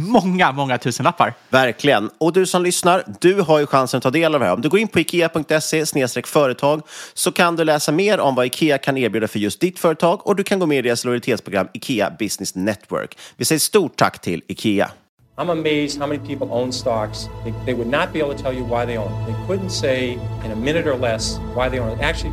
många, många tusenlappar. Verkligen. Och du som lyssnar, du har ju chansen att ta del av det här. Om du går in på ikea.se företag så kan du läsa mer om vad Ikea kan erbjuda för just ditt företag och du kan gå med i deras lojalitetsprogram Ikea Business Network. Vi säger stort tack till Ikea. I'm amazed how many people own stocks. They, they would not be able to tell you why they own. They couldn't say in a minute or less why they own. Actually,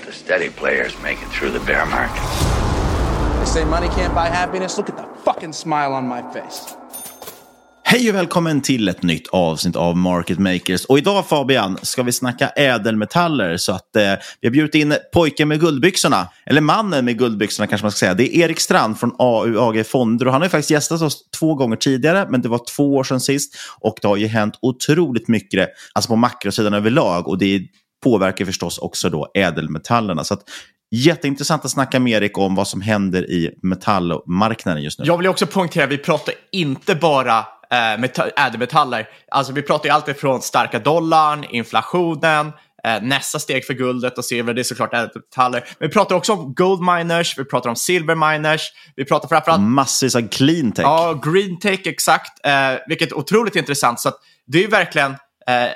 the steady players make it through the bear market. They say money can't buy happiness. Look at the fucking smile on my face. Hej och välkommen till ett nytt avsnitt av Market Makers. Och idag Fabian ska vi snacka ädelmetaller. Så att eh, vi har bjudit in pojken med guldbyxorna, eller mannen med guldbyxorna kanske man ska säga. Det är Erik Strand från AUAG Fonder och han har ju faktiskt gästat oss två gånger tidigare, men det var två år sedan sist. Och det har ju hänt otroligt mycket, alltså på makrosidan överlag. Och det påverkar förstås också då ädelmetallerna. Så att, jätteintressant att snacka med Erik om vad som händer i metallmarknaden just nu. Jag vill också poängtera, vi pratar inte bara eh, meta- ädelmetaller. Alltså vi pratar ju alltid från starka dollarn, inflationen, Eh, nästa steg för guldet och silver, det är såklart ädelmetaller. Men vi pratar också om gold miners, vi pratar om silver miners, vi pratar framförallt... Massvis av clean tech. Ja, green tech, exakt. Eh, vilket är otroligt intressant. Så det är verkligen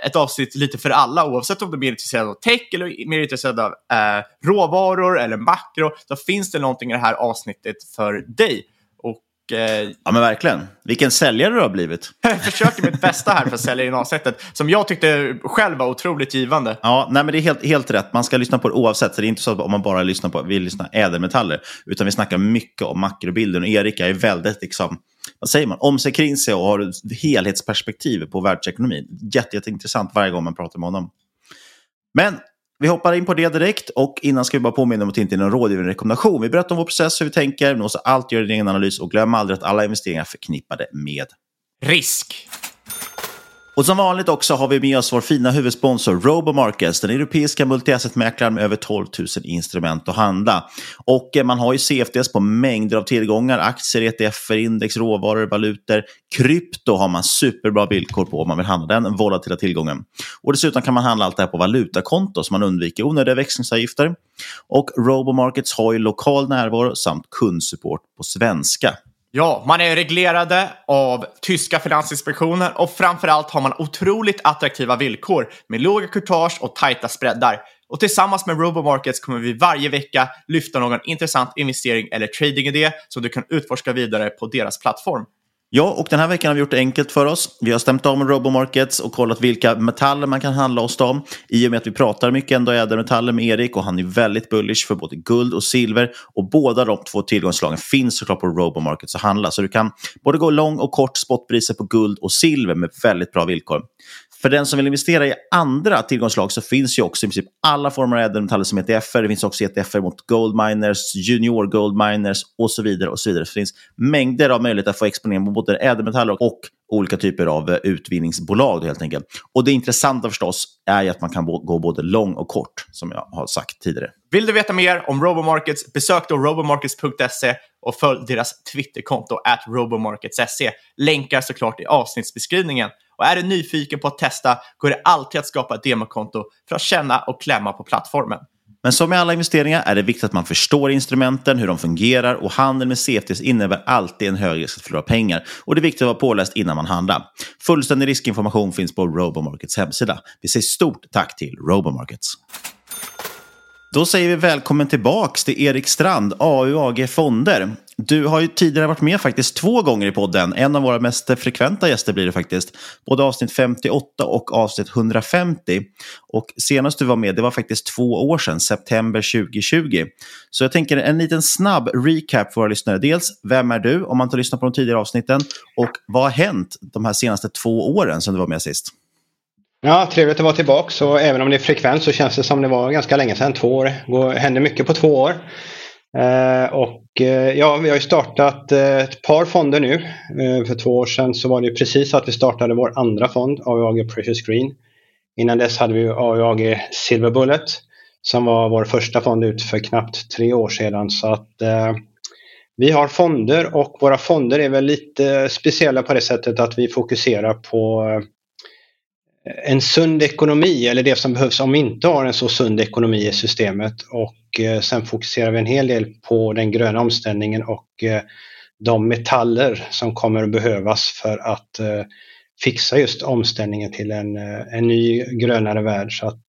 ett avsnitt lite för alla, oavsett om du är mer intresserad av tech eller mer intresserad av eh, råvaror eller makro. Så finns det någonting i det här avsnittet för dig. Och, eh, Ja, men verkligen. Vilken säljare du har blivit. jag försöker mitt bästa här för att sälja in avsnittet, som jag tyckte själv var otroligt givande. Ja, nej, men det är helt, helt rätt. Man ska lyssna på det oavsett. Så det är inte så att om man bara lyssnar på, vill lyssna ädelmetaller. Utan vi snackar mycket om makrobilden. Och Erik är väldigt, liksom, vad säger man, om sig kring sig och har helhetsperspektiv på världsekonomin. Jätte, jätteintressant varje gång man pratar med honom. Men vi hoppar in på det direkt och innan ska vi bara påminna om att det inte är någon rådgivande rekommendation. Vi berättar om vår process, hur vi tänker, men också allt gör din egen analys och glöm aldrig att alla investeringar är förknippade med Risk. Och som vanligt också har vi med oss vår fina huvudsponsor Robomarkets, den europeiska multiassetmäklaren med över 12 000 instrument att handla. Och eh, man har ju CFDs på mängder av tillgångar, aktier, ETFer, index, råvaror, valutor. Krypto har man superbra villkor på om man vill handla den volatila tillgången. Och dessutom kan man handla allt det här på valutakonto så man undviker onödiga växlingsavgifter. Och Robomarkets har ju lokal närvaro samt kundsupport på svenska. Ja, man är reglerade av tyska finansinspektionen och framförallt har man otroligt attraktiva villkor med låga courtage och tajta spreadar. Och tillsammans med Robomarkets kommer vi varje vecka lyfta någon intressant investering eller tradingidé som du kan utforska vidare på deras plattform. Ja, och den här veckan har vi gjort det enkelt för oss. Vi har stämt av med Robomarkets och kollat vilka metaller man kan handla hos dem. I och med att vi pratar mycket ändå ädelmetaller med Erik och han är väldigt bullish för både guld och silver. Och båda de två tillgångsslagen finns såklart på Robomarkets att handla. Så du kan både gå lång och kort spotpriser på guld och silver med väldigt bra villkor. För den som vill investera i andra tillgångsslag så finns ju också i princip alla former av ädelmetaller som ETFer. Det finns också ETFer mot Goldminers, junior Goldminers och så vidare. och så vidare. Så det finns mängder av möjligheter att få exponering mot både ädelmetaller och olika typer av eh, utvinningsbolag helt enkelt. Och det intressanta förstås är ju att man kan gå både lång och kort, som jag har sagt tidigare. Vill du veta mer om Robomarkets, besök då robomarkets.se och följ deras Twitterkonto at robomarkets.se. Länkar såklart i avsnittsbeskrivningen. Och är du nyfiken på att testa går det alltid att skapa ett demokonto för att känna och klämma på plattformen. Men som med alla investeringar är det viktigt att man förstår instrumenten, hur de fungerar och handel med CFDs innebär alltid en hög risk att förlora pengar. Och det är viktigt att vara påläst innan man handlar. Fullständig riskinformation finns på Robomarkets hemsida. Vi säger stort tack till Robomarkets. Då säger vi välkommen tillbaks till Erik Strand, AUAG Fonder. Du har ju tidigare varit med faktiskt två gånger i podden. En av våra mest frekventa gäster blir det faktiskt. Både avsnitt 58 och avsnitt 150. Och senast du var med, det var faktiskt två år sedan, september 2020. Så jag tänker en liten snabb recap för våra lyssnare. Dels, vem är du om man inte lyssnar på de tidigare avsnitten? Och vad har hänt de här senaste två åren sedan du var med sist? Ja, trevligt att vara tillbaka. Så även om det är frekvent så känns det som det var ganska länge sedan, två år. Det händer mycket på två år. Eh, och eh, ja, vi har ju startat eh, ett par fonder nu. Eh, för två år sedan så var det precis att vi startade vår andra fond, AUAG Precious Green. Innan dess hade vi AUAG Silver Bullet som var vår första fond ut för knappt tre år sedan. Så att eh, vi har fonder och våra fonder är väl lite speciella på det sättet att vi fokuserar på eh, en sund ekonomi eller det som behövs om vi inte har en så sund ekonomi i systemet. Och eh, sen fokuserar vi en hel del på den gröna omställningen och eh, de metaller som kommer att behövas för att eh, fixa just omställningen till en, en ny grönare värld. Så att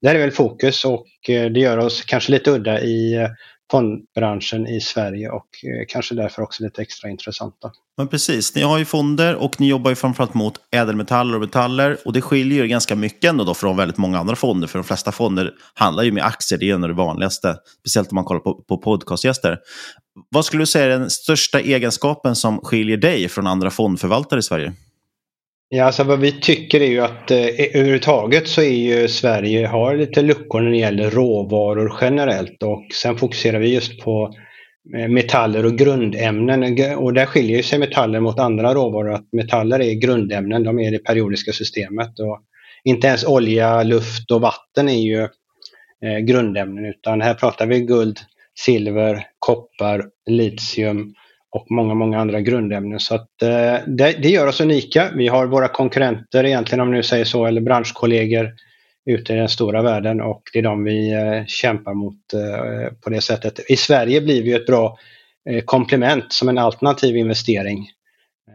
där är väl fokus och det gör oss kanske lite udda i fondbranschen i Sverige och eh, kanske därför också lite extra intressanta. Men precis, ni har ju fonder och ni jobbar ju framförallt mot ädelmetaller och metaller. Och det skiljer ju ganska mycket ändå då från väldigt många andra fonder. För de flesta fonder handlar ju med aktier, det är ju det vanligaste. Speciellt om man kollar på, på podcastgäster. Vad skulle du säga är den största egenskapen som skiljer dig från andra fondförvaltare i Sverige? Ja, alltså vad vi tycker är ju att eh, överhuvudtaget så är ju Sverige har lite luckor när det gäller råvaror generellt och sen fokuserar vi just på eh, metaller och grundämnen. Och där skiljer sig metaller mot andra råvaror. Att metaller är grundämnen, de är i det periodiska systemet. Och inte ens olja, luft och vatten är ju eh, grundämnen utan här pratar vi guld, silver, koppar, litium och många, många andra grundämnen. Så att, eh, det, det, gör oss unika. Vi har våra konkurrenter egentligen om nu säger så, eller branschkollegor ute i den stora världen och det är de vi eh, kämpar mot eh, på det sättet. I Sverige blir vi ett bra eh, komplement som en alternativ investering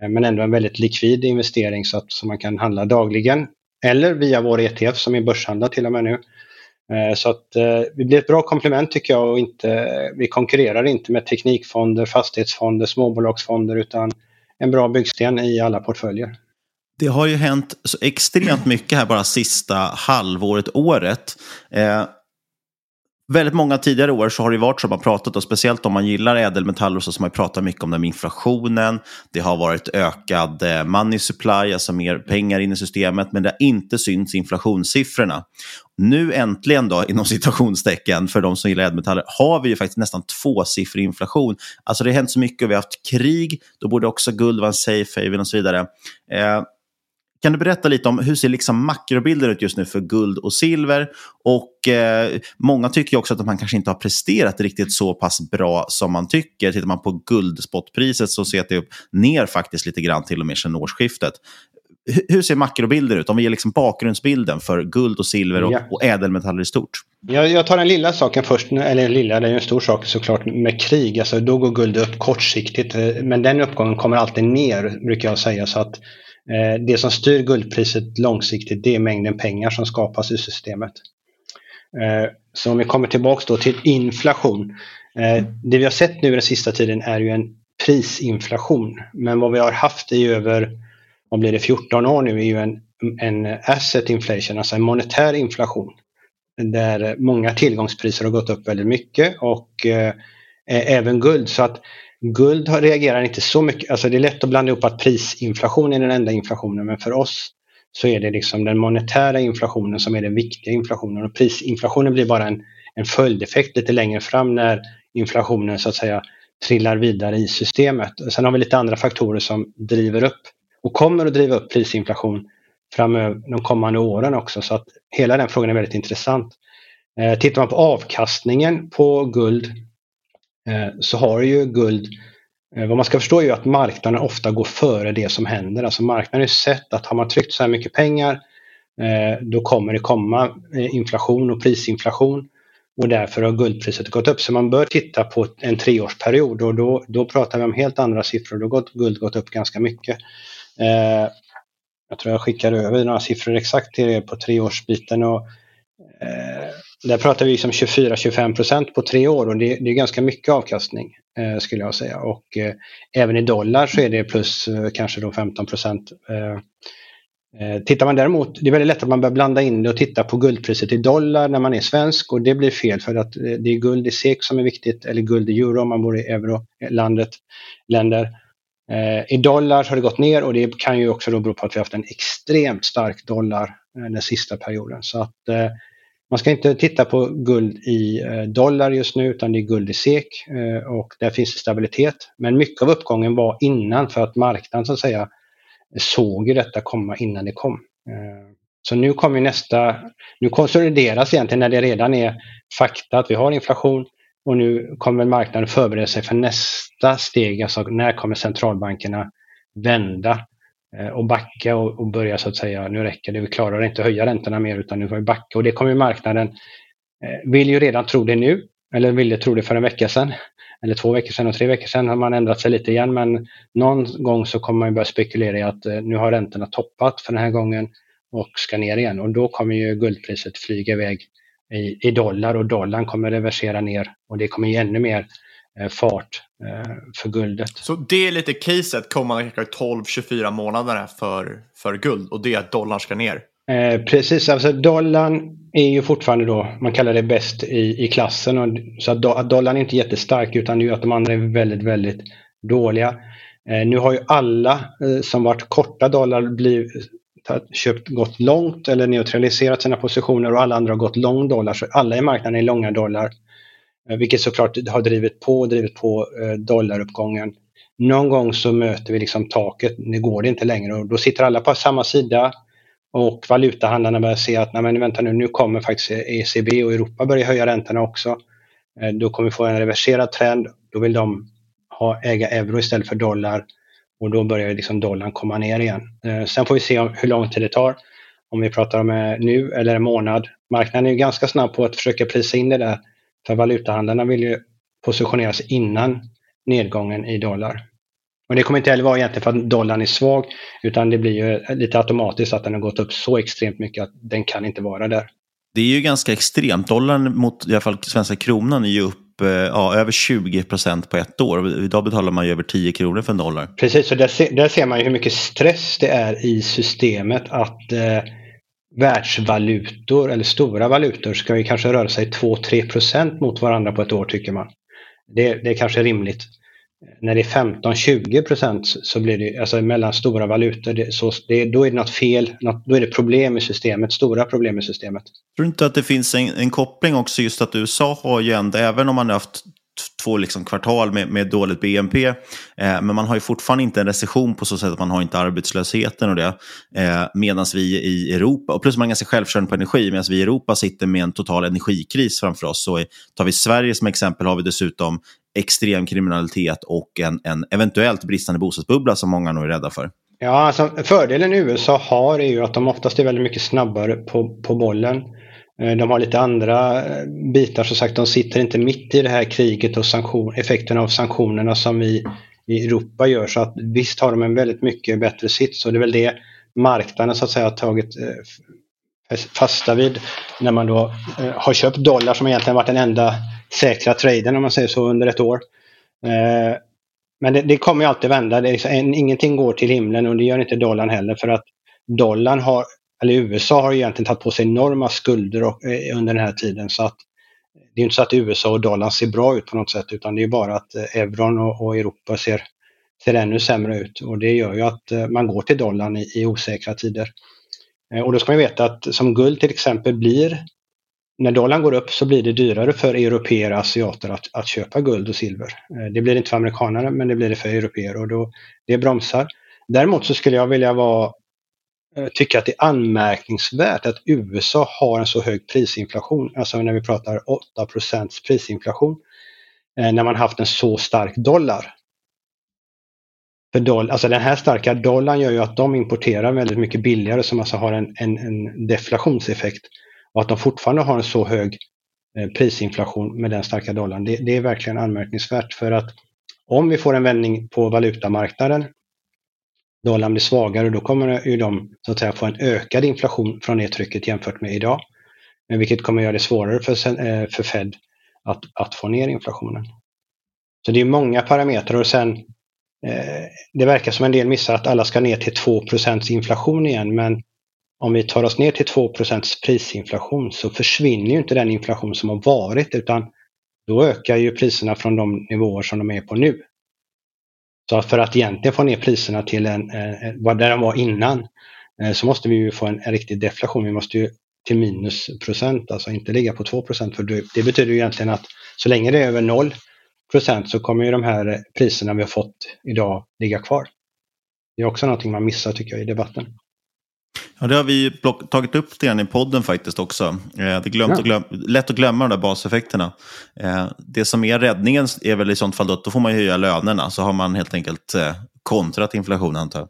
eh, men ändå en väldigt likvid investering så att så man kan handla dagligen eller via vår ETF som är börshandlad till och med nu. Eh, så att eh, vi blir ett bra komplement tycker jag och inte, vi konkurrerar inte med teknikfonder, fastighetsfonder, småbolagsfonder utan en bra byggsten i alla portföljer. Det har ju hänt så extremt mycket här bara sista halvåret, året. Eh, Väldigt många tidigare år så har det varit så man pratat, och speciellt om man gillar ädelmetaller så har man pratat mycket om den med inflationen. Det har varit ökad eh, money supply, alltså mer pengar in i systemet, men det har inte synts inflationssiffrorna. Nu äntligen då, inom citationstecken, för de som gillar ädelmetaller, har vi ju faktiskt nästan tvåsiffrig inflation. Alltså det har hänt så mycket och vi har haft krig, då borde också guld vara en safe haven och så vidare. Eh, kan du berätta lite om hur ser liksom makrobilden ut just nu för guld och silver? Och eh, Många tycker också att man kanske inte har presterat riktigt så pass bra som man tycker. Tittar man på guldspotpriset så ser det upp ner faktiskt lite grann till och med sedan årsskiftet. Hur ser makrobilden ut? Om vi ger liksom bakgrundsbilden för guld och silver och, ja. och ädelmetaller i stort. Jag, jag tar den lilla saken först, eller lilla, det är en stor sak såklart med krig. Alltså, då går guld upp kortsiktigt, eh, men den uppgången kommer alltid ner brukar jag säga. Så att Eh, det som styr guldpriset långsiktigt det är mängden pengar som skapas i systemet. Eh, så om vi kommer tillbaks då till inflation. Eh, det vi har sett nu den sista tiden är ju en prisinflation. Men vad vi har haft i över, vad blir det, 14 år nu är ju en, en asset inflation, alltså en monetär inflation. Där många tillgångspriser har gått upp väldigt mycket och eh, även guld. Så att Guld reagerar inte så mycket, alltså det är lätt att blanda ihop att prisinflation är den enda inflationen men för oss så är det liksom den monetära inflationen som är den viktiga inflationen och prisinflationen blir bara en, en följdeffekt lite längre fram när inflationen så att säga trillar vidare i systemet. Sen har vi lite andra faktorer som driver upp och kommer att driva upp prisinflation framöver de kommande åren också så att hela den frågan är väldigt intressant. Eh, tittar man på avkastningen på guld Eh, så har ju guld, eh, vad man ska förstå är ju att marknaden ofta går före det som händer. Alltså marknaden har sett att har man tryckt så här mycket pengar eh, då kommer det komma inflation och prisinflation och därför har guldpriset gått upp. Så man bör titta på en treårsperiod och då, då pratar vi om helt andra siffror. Då har guld gått upp ganska mycket. Jag tror jag skickar över några siffror exakt till er på treårsbiten. Och, där pratar vi liksom som 24-25 procent på tre år och det, det, är ganska mycket avkastning eh, skulle jag säga. Och eh, även i dollar så är det plus eh, kanske då 15 procent. Eh, eh, tittar man däremot, det är väldigt lätt att man börjar blanda in det och titta på guldpriset i dollar när man är svensk och det blir fel för att eh, det är guld i SEK som är viktigt eller guld i euro om man bor i eurolandet, eh, länder. I dollar har det gått ner och det kan ju också då bero på att vi har haft en extremt stark dollar den sista perioden. Så att man ska inte titta på guld i eh, dollar just nu utan det är guld i SEK eh, och där finns det stabilitet. Men mycket av uppgången var innan för att marknaden så att säga såg detta komma innan det kom. Eh, så nu kommer nästa, nu konsolideras egentligen när det redan är fakta att vi har inflation och nu kommer marknaden förbereda sig för nästa steg, alltså när kommer centralbankerna vända Eh, och backa och, och, börja så att säga, nu räcker det, vi klarar inte att höja räntorna mer utan nu får vi backa. Och det kommer marknaden, eh, vill ju redan tro det nu, eller ville tro det för en vecka sedan, eller två veckor sedan och tre veckor sedan har man ändrat sig lite igen men någon gång så kommer man börja spekulera i att eh, nu har räntorna toppat för den här gången och ska ner igen och då kommer ju guldpriset flyga iväg i, i dollar och dollarn kommer reversera ner och det kommer ge ännu mer Eh, fart eh, för guldet. Så det är lite caset kommande 12-24 månaderna för, för guld och det är att dollarn ska ner? Eh, precis, alltså dollarn är ju fortfarande då, man kallar det bäst i, i klassen. Och, så att, att dollarn är inte jättestark utan det är att de andra är väldigt, väldigt dåliga. Eh, nu har ju alla eh, som varit korta dollar blivit, köpt, gått långt eller neutraliserat sina positioner och alla andra har gått lång dollar. Så alla i marknaden är långa dollar. Eh, vilket såklart har drivit på och drivit på eh, dollaruppgången. Någon gång så möter vi liksom taket, nu går det inte längre och då sitter alla på samma sida och valutahandlarna börjar se att nej men vänta nu, nu kommer faktiskt ECB och Europa börja höja räntorna också. Eh, då kommer vi få en reverserad trend. Då vill de ha, äga euro istället för dollar och då börjar liksom dollarn komma ner igen. Sen får vi se hur lång tid det tar. om vi pratar om nu eller en månad. Marknaden är ju ganska snabb på att försöka prisa in det där. För valutahandlarna vill ju positionera sig innan nedgången i dollar. Och det kommer inte heller vara egentligen för att dollarn är svag, utan det blir ju lite automatiskt att den har gått upp så extremt mycket att den kan inte vara där. Det är ju ganska extremt. Dollarn mot i alla fall svenska kronan är ju upp eh, ja, över 20 procent på ett år. Idag betalar man ju över 10 kronor för en dollar. Precis, och där, ser, där ser man ju hur mycket stress det är i systemet att eh, världsvalutor eller stora valutor ska ju kanske röra sig 2-3 mot varandra på ett år tycker man. Det, det är kanske rimligt när det är 15-20 så blir det, alltså mellan stora valutor, det, så, det, då är det något fel, något, då är det problem i systemet, stora problem i systemet. Tror du inte att det finns en, en koppling också just att USA har ju ändå, även om man har haft två liksom kvartal med, med dåligt BNP. Eh, men man har ju fortfarande inte en recession på så sätt att man har inte arbetslösheten och det. Eh, Medan vi i Europa, och plus man är ganska självförsörjande på energi, medan vi i Europa sitter med en total energikris framför oss. Så tar vi Sverige som exempel har vi dessutom extrem kriminalitet och en, en eventuellt bristande bostadsbubbla som många nog är rädda för. Ja, alltså, fördelen USA har är ju att de oftast är väldigt mycket snabbare på, på bollen. Eh, de har lite andra eh, bitar, som sagt, de sitter inte mitt i det här kriget och sanktion, effekterna av sanktionerna som vi i Europa gör. Så att visst har de en väldigt mycket bättre sits och det är väl det marknaden så att säga har tagit eh, fasta vid när man då har köpt dollar som egentligen varit den enda säkra traden om man säger så under ett år. Men det, det kommer ju alltid vända. Det är, ingenting går till himlen och det gör inte dollarn heller för att dollarn har eller USA har egentligen tagit på sig enorma skulder och, eh, under den här tiden. Så att det är inte så att USA och dollarn ser bra ut på något sätt utan det är bara att eh, euron och, och Europa ser, ser ännu sämre ut. Och det gör ju att eh, man går till dollarn i, i osäkra tider. Eh, och då ska man veta att som guld till exempel blir när dollarn går upp så blir det dyrare för europeer och asiater att, att köpa guld och silver. Eh, det blir det inte för amerikanare men det blir det för europeer och då, det bromsar. Däremot så skulle jag vilja vara Eh, tycker att det är anmärkningsvärt att USA har en så hög prisinflation, alltså när vi pratar 8% prisinflation, eh, när man haft en så stark dollar. För doll, alltså den här starka dollarn gör ju att de importerar väldigt mycket billigare som alltså har en, en, en deflationseffekt. Och att de fortfarande har en så hög eh, prisinflation med den starka dollarn, det, det är verkligen anmärkningsvärt för att om vi får en vändning på valutamarknaden dollarn blir svagare, då kommer ju de så att säga, få en ökad inflation från det trycket jämfört med idag. Vilket kommer göra det svårare för, eh, för Fed att, att få ner inflationen. Så det är många parametrar och sen eh, det verkar som en del missar att alla ska ner till 2% inflation igen men om vi tar oss ner till 2% prisinflation så försvinner ju inte den inflation som har varit utan då ökar ju priserna från de nivåer som de är på nu. Så för att egentligen få ner priserna till en, eh, eh, vad där de var innan eh, så måste vi ju få en, en riktig deflation. Vi måste ju till minus procent, alltså inte ligga på 2 procent. För det, det betyder ju egentligen att så länge det är över 0 procent så kommer ju de här eh, priserna vi har fått idag ligga kvar. Det är också någonting man missar tycker jag i debatten. Ja, det har vi tagit upp det i podden faktiskt också. Eh, det är glömt ja. glöm lätt att glömma de där baseffekterna. Eh, det som är räddningen är väl i sånt fall att då får man höja lönerna. Så har man helt enkelt eh, kontrat inflationen antar jag.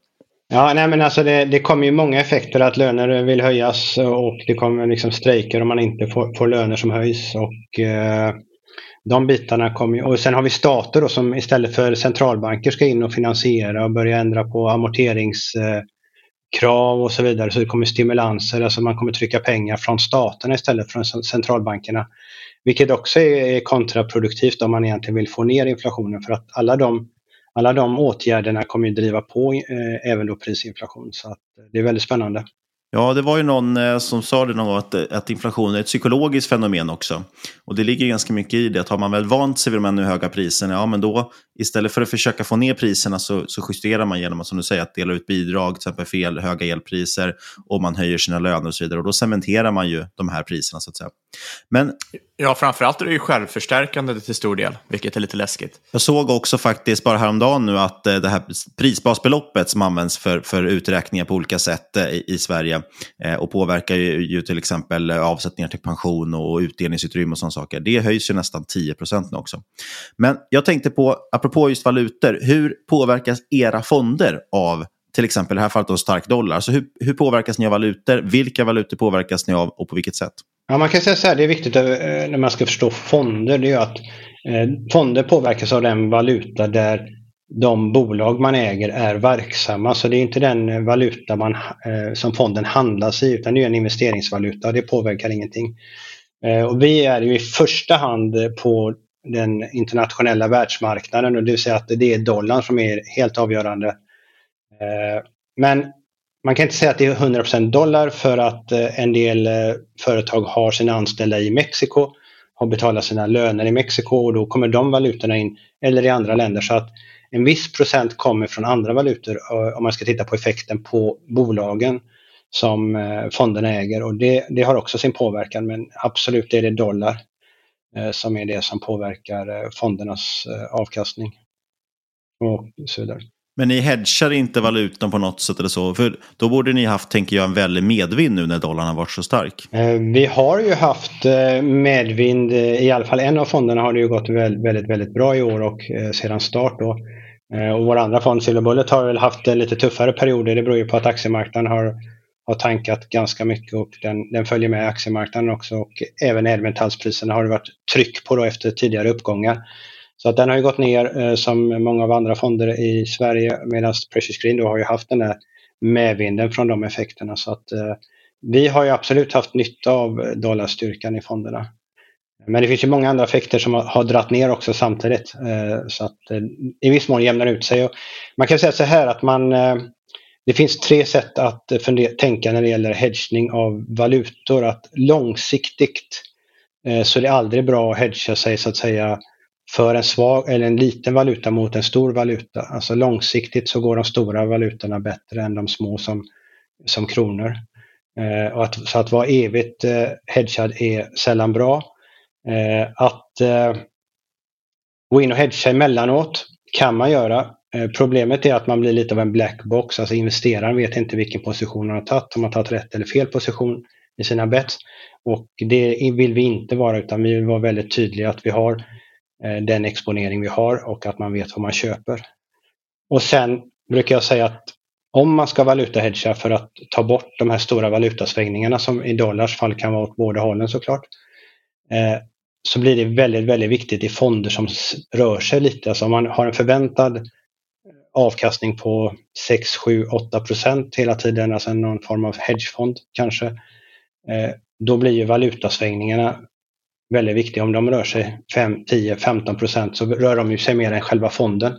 Ja, nej men alltså det, det kommer ju många effekter att löner vill höjas och det kommer liksom strejker om man inte får, får löner som höjs. Och eh, de bitarna kommer ju, och sen har vi stater då som istället för centralbanker ska in och finansiera och börja ändra på amorterings eh, krav och så vidare. Så det kommer stimulanser, alltså man kommer trycka pengar från staterna istället för från centralbankerna. Vilket också är kontraproduktivt om man egentligen vill få ner inflationen för att alla de, alla de åtgärderna kommer ju driva på eh, även då prisinflation. Så att eh, det är väldigt spännande. Ja, det var ju någon eh, som sa det någon gång att, eh, att inflation är ett psykologiskt fenomen också. Och det ligger ganska mycket i det. Att har man väl vant sig vid de här nu höga priserna, ja men då istället för att försöka få ner priserna så, så justerar man genom att, som du säger, att dela ut bidrag, till exempel fel höga elpriser, och man höjer sina löner och så vidare. Och då cementerar man ju de här priserna så att säga. Men Ja, framförallt är det ju självförstärkande till stor del, vilket är lite läskigt. Jag såg också faktiskt bara häromdagen nu att eh, det här prisbasbeloppet som används för, för uträkningar på olika sätt eh, i, i Sverige eh, och påverkar ju, ju, till exempel avsättningar till pension och utdelningsutrymme och sådana saker. Det höjs ju nästan 10 procent nu också. Men jag tänkte på, apropå just valutor, hur påverkas era fonder av till exempel i det här fallet en stark dollar. Så hur, hur påverkas ni av valutor? Vilka valutor påverkas ni av och på vilket sätt? Ja, man kan säga så här, det är viktigt eh, när man ska förstå fonder, det är att eh, fonder påverkas av den valuta där de bolag man äger är verksamma. Så det är inte den valuta man, eh, som fonden handlas i utan det är en investeringsvaluta och det påverkar ingenting. Eh, och vi är ju i första hand på den internationella världsmarknaden och det vill säga att det är dollarn som är helt avgörande. Eh, men man kan inte säga att det är 100% dollar för att eh, en del företag har sina anställda i Mexiko, har betalat sina löner i Mexiko och då kommer de valutorna in, eller i andra länder. Så att en viss procent kommer från andra valutor om man ska titta på effekten på bolagen som fonderna äger och det, det har också sin påverkan men absolut är det dollar som är det som påverkar fondernas avkastning. Och så vidare. Men ni hedgar inte valutan på något sätt eller så? För då borde ni haft, tänker jag, en väldig medvind nu när dollarn har varit så stark. Eh, vi har ju haft eh, medvind, i alla fall en av fonderna har det ju gått väldigt, väldigt bra i år och eh, sedan start då. Och vår andra fond, Silver Bullet, har väl haft lite tuffare perioder. Det beror ju på att aktiemarknaden har, har tankat ganska mycket och den, den följer med aktiemarknaden också. Och även ädelmetallspriserna har det varit tryck på då efter tidigare uppgångar. Så att den har ju gått ner eh, som många av andra fonder i Sverige medan Precious Green då har ju haft den där medvinden från de effekterna. Så att eh, vi har ju absolut haft nytta av dollarstyrkan i fonderna. Men det finns ju många andra effekter som har, har dratt ner också samtidigt. Eh, så att eh, i viss mån jämnar ut sig. Och man kan säga så här att man eh, det finns tre sätt att eh, fundera, tänka när det gäller hedgning av valutor. Att långsiktigt eh, så är det aldrig bra att hedga sig så att säga för en svag eller en liten valuta mot en stor valuta. Alltså långsiktigt så går de stora valutorna bättre än de små som, som kronor. Eh, och att, så att vara evigt eh, hedgad är sällan bra. Eh, att eh, gå in och hedga emellanåt kan man göra. Eh, problemet är att man blir lite av en black box, alltså investeraren vet inte vilken position man har tagit, om man har tagit rätt eller fel position i sina bets. Och det vill vi inte vara utan vi vill vara väldigt tydliga att vi har eh, den exponering vi har och att man vet vad man köper. Och sen brukar jag säga att om man ska valutahedga för att ta bort de här stora valutasvängningarna som i dollars fall kan vara åt båda hållen såklart. Eh, så blir det väldigt, väldigt viktigt i fonder som rör sig lite. Alltså om man har en förväntad avkastning på 6, 7, 8 procent hela tiden, alltså någon form av hedgefond kanske. Eh, då blir ju valutasvängningarna väldigt viktiga. Om de rör sig 5, 10, 15 procent så rör de ju sig mer än själva fonden.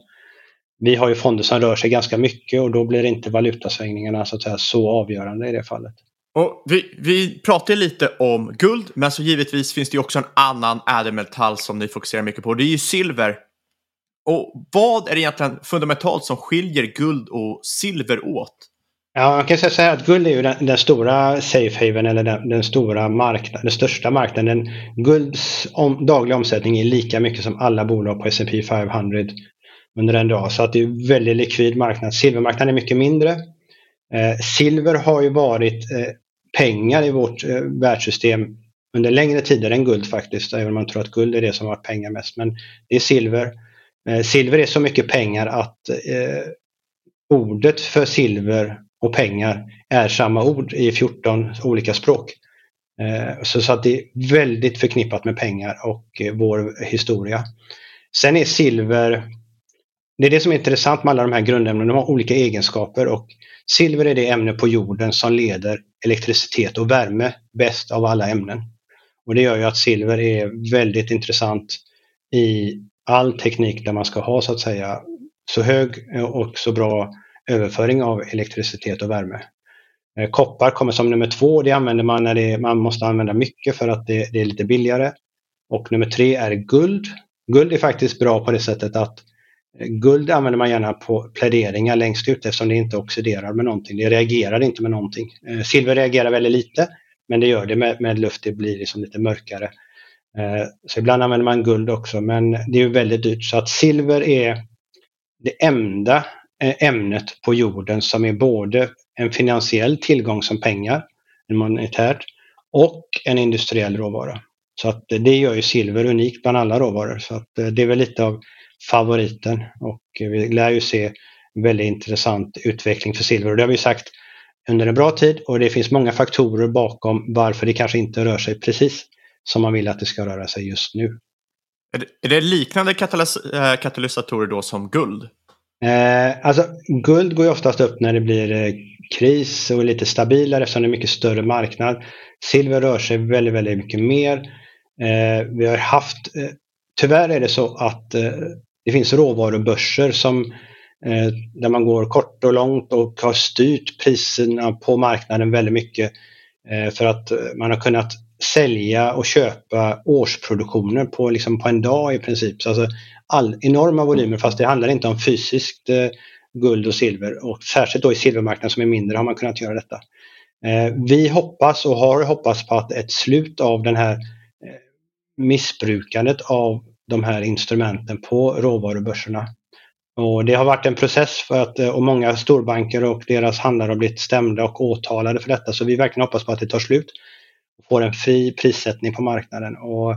Vi har ju fonder som rör sig ganska mycket och då blir inte valutasvängningarna så, att säga, så avgörande i det fallet. Och vi, vi pratar lite om guld, men så givetvis finns det också en annan ädelmetall som ni fokuserar mycket på. Det är ju silver. Och vad är det egentligen fundamentalt som skiljer guld och silver åt? Ja, man kan säga så här att guld är ju den, den stora safe haven eller den, den, stora marknaden, den största marknaden. Gulds om, dagliga omsättning är lika mycket som alla bolag på S&P 500 under en dag. Så att det är en väldigt likvid marknad. Silvermarknaden är mycket mindre. Eh, silver har ju varit eh, pengar i vårt eh, världssystem under längre tider än guld faktiskt, även om man tror att guld är det som har varit pengar mest. Men det är silver. Eh, silver är så mycket pengar att eh, ordet för silver och pengar är samma ord i 14 olika språk. Eh, så, så att det är väldigt förknippat med pengar och eh, vår historia. Sen är silver, det är det som är intressant med alla de här grundämnena, de har olika egenskaper och silver är det ämne på jorden som leder elektricitet och värme bäst av alla ämnen. Och det gör ju att silver är väldigt intressant i all teknik där man ska ha så att säga så hög och så bra överföring av elektricitet och värme. Eh, koppar kommer som nummer två. Det använder man när det, man måste använda mycket för att det, det, är lite billigare. Och nummer tre är guld. Guld är faktiskt bra på det sättet att eh, guld använder man gärna på pläderingar längst ut eftersom det inte oxiderar med någonting. Det reagerar inte med någonting. Eh, silver reagerar väldigt lite men det gör det med, med luft. Det blir liksom lite mörkare. Eh, så ibland använder man guld också men det är väldigt dyrt. Så att silver är det enda eh, ämnet på jorden som är både en finansiell tillgång som pengar, monetärt, och en industriell råvara. Så att det gör ju silver unikt bland alla råvaror. Så att eh, det är väl lite av favoriten och vi lär ju se väldigt intressant utveckling för silver. Och det har vi sagt under en bra tid och det finns många faktorer bakom varför det kanske inte rör sig precis som man vill att det ska röra sig just nu. Är det, är det liknande katalys eh, katalysatorer då som guld? Eh, alltså, guld går ju oftast upp när det blir eh, kris och är lite stabilare eftersom det är mycket större marknad. Silver rör sig väldigt, väldigt mycket mer. Eh, vi har haft, eh, tyvärr är det så att det finns råvarubörser som där man går kort och långt och har styrt priserna på marknaden väldigt mycket för att man har kunnat sälja och köpa årsproduktioner på, liksom på en dag i princip. Så alltså all, enorma volymer fast det handlar inte om fysiskt eh, guld och silver och särskilt då i silvermarknaden som är mindre har man kunnat göra detta. Eh, vi hoppas och har hoppats på att ett slut av den här eh, missbrukandet av de här instrumenten på råvarubörserna. Och det har varit en process för att, eh, och många storbanker och deras handlare har blivit stämda och åtalade för detta. Så vi verkligen hoppas på att det tar slut får en fri prissättning på marknaden. Och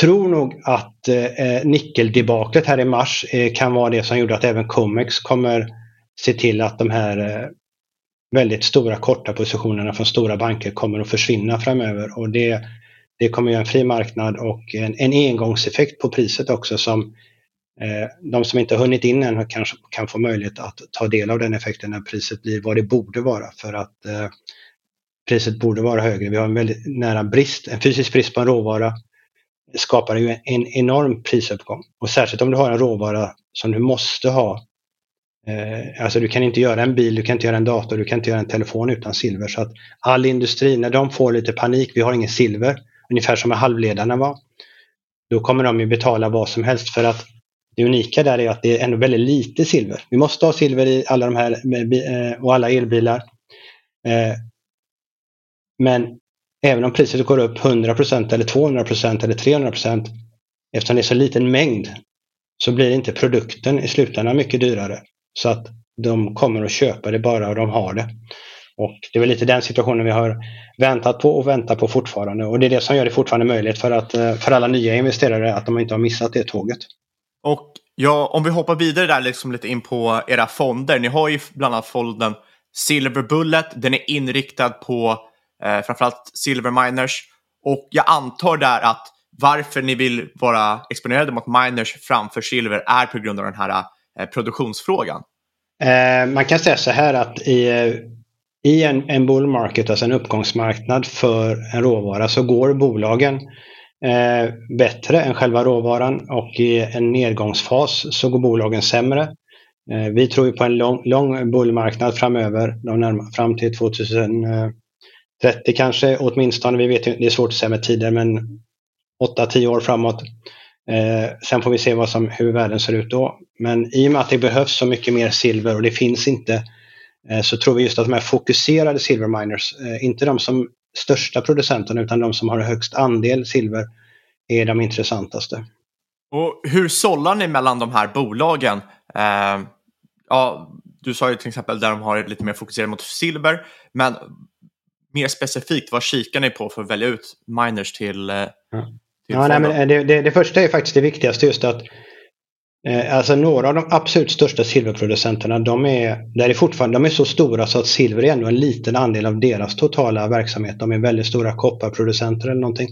tror nog att eh, eh nickeldebaklet här i mars eh, kan vara det som gjorde att även Comex kommer se till att de här eh, väldigt stora korta positionerna från stora banker kommer att försvinna framöver. Och det, det kommer ge en fri marknad och en, en engångseffekt på priset också som eh, de som inte har hunnit in än kanske kan få möjlighet att ta del av den effekten när priset blir vad det borde vara. För att eh, priset borde vara högre. Vi har en väldigt nära brist, en fysisk brist på en råvara skapar ju en enorm prisuppgång. Och särskilt om du har en råvara som du måste ha. Eh, alltså du kan inte göra en bil, du kan inte göra en dator, du kan inte göra en telefon utan silver. Så att all industri, när de får lite panik, vi har ingen silver, ungefär som med halvledarna var, då kommer de ju betala vad som helst för att det unika där är att det är ändå väldigt lite silver. Vi måste ha silver i alla de här eh, och alla elbilar. Eh, men även om priset går upp 100% eller 200% eller 300% eftersom det är så liten mängd så blir inte produkten i slutändan mycket dyrare. Så att de kommer att köpa det bara och de har det. Och det är väl lite den situationen vi har väntat på och väntar på fortfarande. Och det är det som gör det fortfarande möjligt för, att, eh, för alla nya investerare att de inte har missat det tåget. Och ja, om vi hoppar vidare där liksom lite in på era fonder. Ni har ju bland annat fonden Silver Bullet. Den är inriktad på eh, framförallt silver miners. Och jag antar där att varför ni vill vara exponerade mot miners framför silver är på grund av den här eh, produktionsfrågan. Eh, man kan säga så här att i, eh, i en, en bull market, alltså en uppgångsmarknad för en råvara, så går bolagen eh, bättre än själva råvaran och i en nedgångsfas så går bolagen sämre. Eh, vi tror ju på en lång, lång bullmarknad framöver, de närma, fram till 2000 30 kanske åtminstone. Vi vet ju, det är svårt att säga med tider, men 8-10 år framåt. Eh, sen får vi se vad som, hur världen ser ut då. Men i och med att det behövs så mycket mer silver och det finns inte eh, så tror vi just att de här fokuserade silverminers, eh, inte de som största producenterna utan de som har högst andel silver, är de intressantaste. Och hur sållar ni mellan de här bolagen? Eh, ja, du sa ju till exempel där de har lite mer fokuserat mot silver, men mer specifikt, vad kikar ni på för att välja ut miners till, eh, till ja, nej, men det, det, det, första är faktiskt det viktigaste just att eh, alltså några av de absolut största silverproducenterna de är, där är fortfarande, de är så stora så att silver är ändå en liten andel av deras totala verksamhet. De är väldigt stora kopparproducenter eller någonting.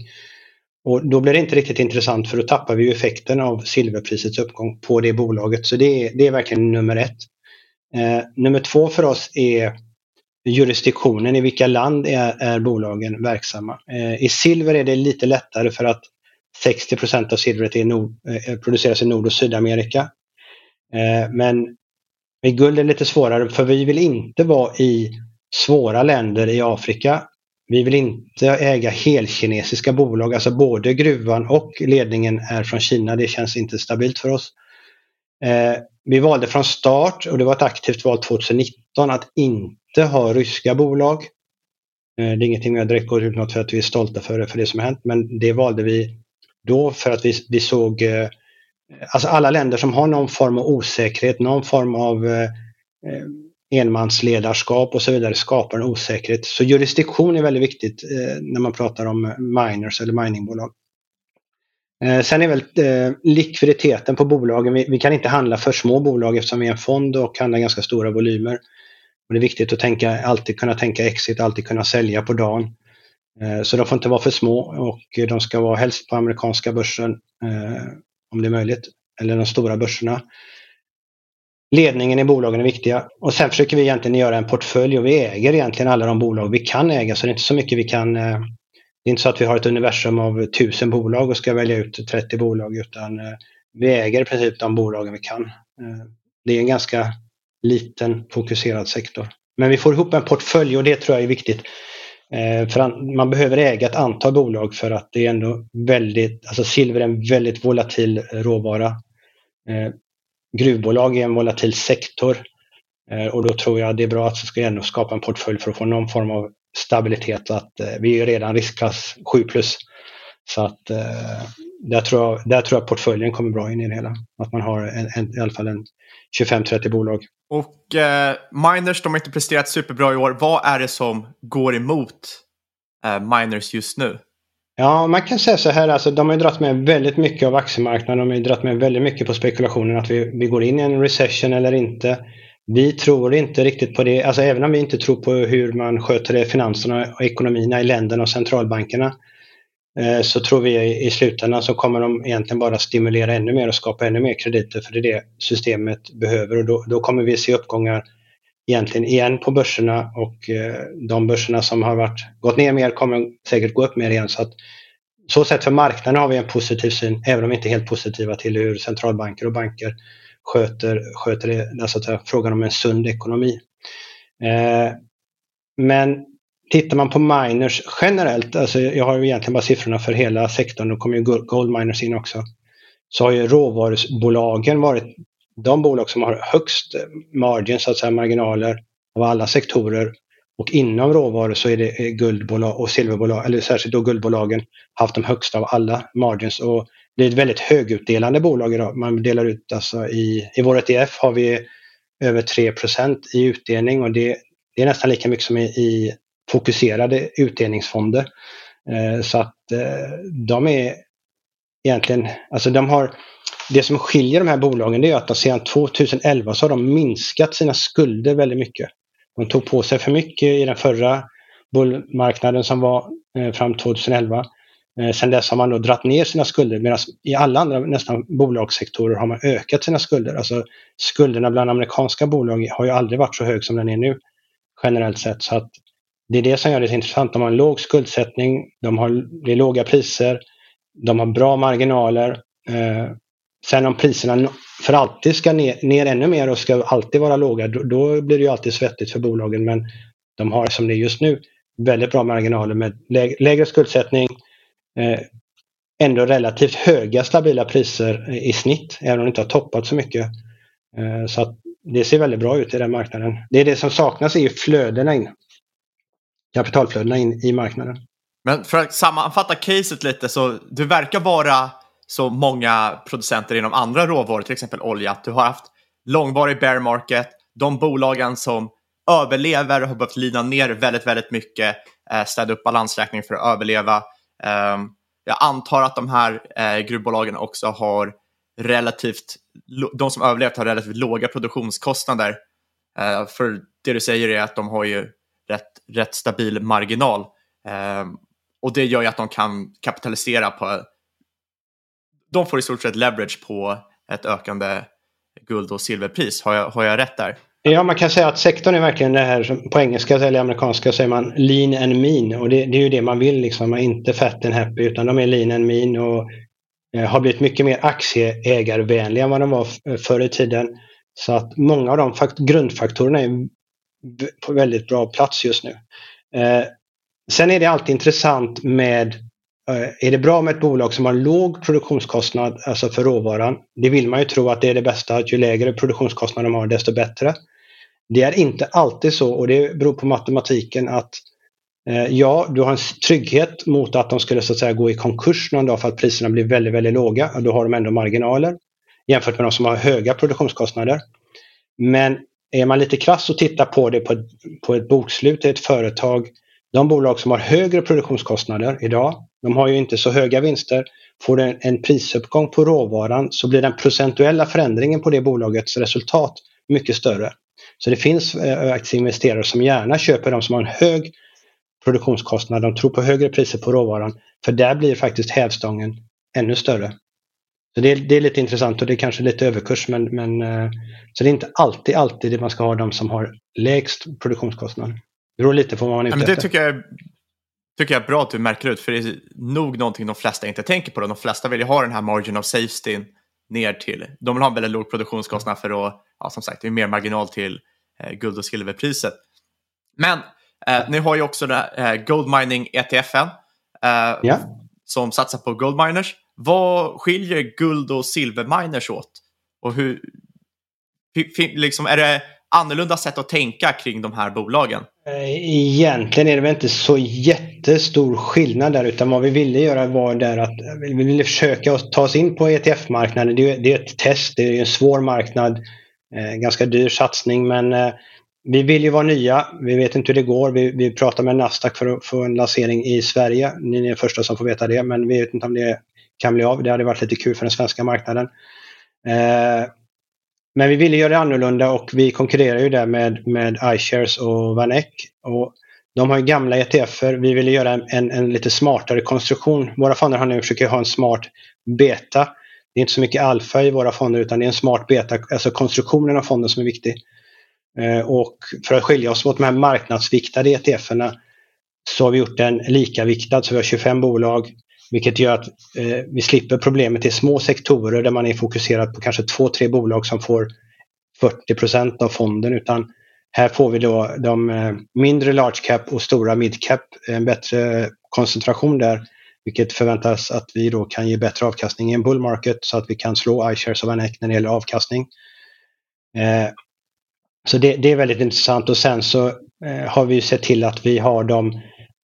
Och då blir det inte riktigt intressant för då tappar vi effekten av silverprisets uppgång på det bolaget. Så det är, det är verkligen nummer ett. Eh, nummer två för oss är jurisdiktionen, i vilka land är, är bolagen verksamma. Eh, I silver är det lite lättare för att 60% av silvret är nord, eh, produceras i Nord och Sydamerika. Eh, men i guld är det lite svårare för vi vill inte vara i svåra länder i Afrika. Vi vill inte äga helkinesiska bolag, alltså både gruvan och ledningen är från Kina. Det känns inte stabilt för oss. Eh, vi valde från start, och det var ett aktivt val 2019, att inte ha ryska bolag. Eh, det är ingenting vi direkt går ut med för att vi är stolta för, för det som har hänt, men det valde vi då för att vi, vi såg eh, Alltså alla länder som har någon form av osäkerhet, någon form av eh, enmansledarskap och så vidare skapar en osäkerhet. Så jurisdiktion är väldigt viktigt när man pratar om miners eller miningbolag. Sen är väl likviditeten på bolagen, vi, kan inte handla för små bolag eftersom vi är en fond och handlar ganska stora volymer. Och det är viktigt att tänka, alltid kunna tänka exit, alltid kunna sälja på dagen. Eh, så de får inte vara för små och de ska vara helst på amerikanska börsen eh, om det är möjligt, eller de stora börserna. Ledningen i bolagen är viktiga och sen försöker vi egentligen göra en portfölj och vi äger egentligen alla de bolag vi kan äga så det är inte så mycket vi kan eh, det är inte så att vi har ett universum av tusen bolag och ska välja ut 30 bolag utan vi äger i princip de bolagen vi kan. Det är en ganska liten fokuserad sektor. Men vi får ihop en portfölj och det tror jag är viktigt. Eh, för man behöver äga ett antal bolag för att det är ändå väldigt, alltså silver är en väldigt volatil eh, råvara. Eh, gruvbolag är en volatil sektor och då tror jag det är bra att vi ska ändå skapa en portfölj för att få någon form av stabilitet. Att, vi är redan riskklass 7 plus. Så att där tror, jag, där tror jag portföljen kommer bra in i det hela. Att man har en, en, i alla fall en 25-30 bolag. Och eh, miners, de har inte presterat superbra i år. Vad är det som går emot eh, miners just nu? Ja, man kan säga så här, alltså, de har ju dragit med väldigt mycket av aktiemarknaden. De har ju dragit med väldigt mycket på spekulationen att vi, vi går in i en recession eller inte. Vi tror inte riktigt på det, alltså även om vi inte tror på hur man sköter det, finanserna och ekonomierna i länderna och centralbankerna Eh, så tror vi i slutändan så kommer de egentligen bara stimulera ännu mer och skapa ännu mer krediter för det är det systemet behöver och då, då kommer vi se uppgångar egentligen igen på börserna och eh, de börserna som har varit, gått ner mer kommer säkert gå upp mer igen. Så att, så sett för marknaden har vi en positiv syn, även om vi inte är helt positiva till hur centralbanker och banker sköter, sköter det, alltså frågan om en sund ekonomi. Eh, men Tittar man på miners generellt, alltså jag har ju egentligen bara siffrorna för hela sektorn, då kommer ju gold miners in också. Så har ju råvarubolagen varit de bolag som har högst margin, så att säga marginaler av alla sektorer. Och inom råvaror så är det eh, guldbolag och silverbolag, eller särskilt då guldbolagen, haft de högsta av alla margins. Och det är ett väldigt högutdelande bolag idag. Man delar ut alltså i, i vår ETF har vi över 3% i utdelning och det, det är nästan lika mycket som i, i fokuserade utdelningsfonder. Eh, så att eh, de är egentligen, alltså de har, det som skiljer de här bolagen det är att de sedan 2011 så har de minskat sina skulder väldigt mycket. De tog på sig för mycket i den förra bullmarknaden som var eh, fram 2011. Eh, sen dess har man då dratt ner sina skulder medan i alla andra nästan bolagssektorer har man ökat sina skulder. Alltså skulderna bland amerikanska bolag har ju aldrig varit så hög som den är nu generellt sett. Så att det är det som gör det intressant. De har en låg skuldsättning, de har, det är låga priser, de har bra marginaler. Eh, sen om priserna för alltid ska ner, ner, ännu mer och ska alltid vara låga, då, då, blir det ju alltid svettigt för bolagen. Men de har som det är just nu väldigt bra marginaler med lägre, lägre skuldsättning, eh, ändå relativt höga stabila priser i snitt, även om det inte har toppat så mycket. Eh, så att det ser väldigt bra ut i den marknaden. Det är det som saknas är ju flödena in kapitalflödena in i marknaden. Men för att sammanfatta caset lite så du verkar vara så många producenter inom andra råvaror, till exempel olja, att du har haft långvarig bear market, de bolagen som överlever har behövt lina ner väldigt, väldigt mycket, eh, städa upp balansräkningen för att överleva. Ehm, jag antar att de här eh, gruvbolagen också har relativt, de som överlevt har relativt låga produktionskostnader. Eh, för det du säger är att de har ju rätt, rätt stabil marginal. Eh, och det gör ju att de kan kapitalisera på... De får i stort sett leverage på ett ökande guld och silverpris. Har jag, har jag rätt där? Ja, man kan säga att sektorn är verkligen det här, på engelska eller amerikanska säger man lean and mean och det, det är ju det man vill liksom, man är inte fat and happy utan de är lean and mean och eh, har blivit mycket mer aktieägarvänliga än vad de var förr i tiden. Så att många av de grundfaktorerna är på väldigt bra plats just nu. Eh, sen är det alltid intressant med eh, är det bra med ett bolag som har låg produktionskostnad, alltså för råvaran? Det vill man ju tro att det är det bästa, att ju lägre produktionskostnad de har desto bättre. Det är inte alltid så och det beror på matematiken att eh, ja, du har en trygghet mot att de skulle så att säga gå i konkurs någon dag för att priserna blir väldigt, väldigt låga. Då har de ändå marginaler jämfört med de som har höga produktionskostnader. Men är man lite krass och tittar på det på ett, på ett bokslut i ett företag, de bolag som har högre produktionskostnader idag, de har ju inte så höga vinster, får du en, en prisuppgång på råvaran så blir den procentuella förändringen på det bolagets resultat mycket större. Så det finns eh, aktieinvesterare som gärna köper de som har en hög produktionskostnad. De tror på högre priser på råvaran. För där blir faktiskt hävstången ännu större. Så det är, det är lite intressant och det är kanske lite överkurs men, men eh, så det är inte alltid, alltid det man ska ha de som har lägst produktionskostnad. Det beror lite på vad man är ute men Det efter. tycker jag, tycker jag är bra att du märker ut för det är nog någonting de flesta inte tänker på. Då. De flesta vill ju ha den här margin of safety ner till. De vill ha en väldigt låg produktionskostnad för att, ja, som sagt, det är mer marginal till eh, guld och silverpriset. Men eh, ni har ju också den här, eh, Gold Mining ETFen eh, Ja. som satsar på gold miners. Vad skiljer guld och silverminers åt? Och hur, liksom, är det annorlunda sätt att tänka kring de här bolagen? Eh, egentligen är det väl inte så jättestor skillnad där utan vad vi ville göra var där att vi ville försöka ta oss in på ETF-marknaden. Det är ett test, det är en svår marknad, eh, ganska dyr satsning men eh, vi vill ju vara nya. Vi vet inte hur det går. Vi, vi pratar med Nasdaq för att få en lansering i Sverige. Ni är de första som får veta det men vi vet inte om det kan bli av. Det hade varit lite kul för den svenska marknaden. Eh, men vi ville göra det annorlunda och vi konkurrerar ju där med, med iShares och Vanek. Och de har ju gamla ETFer. Vi ville göra en, en, en lite smartare konstruktion. Våra fonder har nu försöker ha en smart beta. Det är inte så mycket alfa i våra fonder utan det är en smart beta, alltså konstruktionen av fonden som är viktig. Eh, och för att skilja oss mot de här marknadsviktade ETFerna så har vi gjort den likaviktad så vi har 25 bolag vilket gör att eh, vi slipper problemet i små sektorer där man är fokuserad på kanske två, tre bolag som får 40% av fonden. Utan här får vi då de eh, mindre large cap och stora mid cap, en bättre koncentration där. Vilket förväntas att vi då kan ge bättre avkastning i en bull market så att vi kan slå iShares of Vanek när det gäller avkastning. Eh, så det, det är väldigt intressant. Och sen så eh, har vi ju sett till att vi har de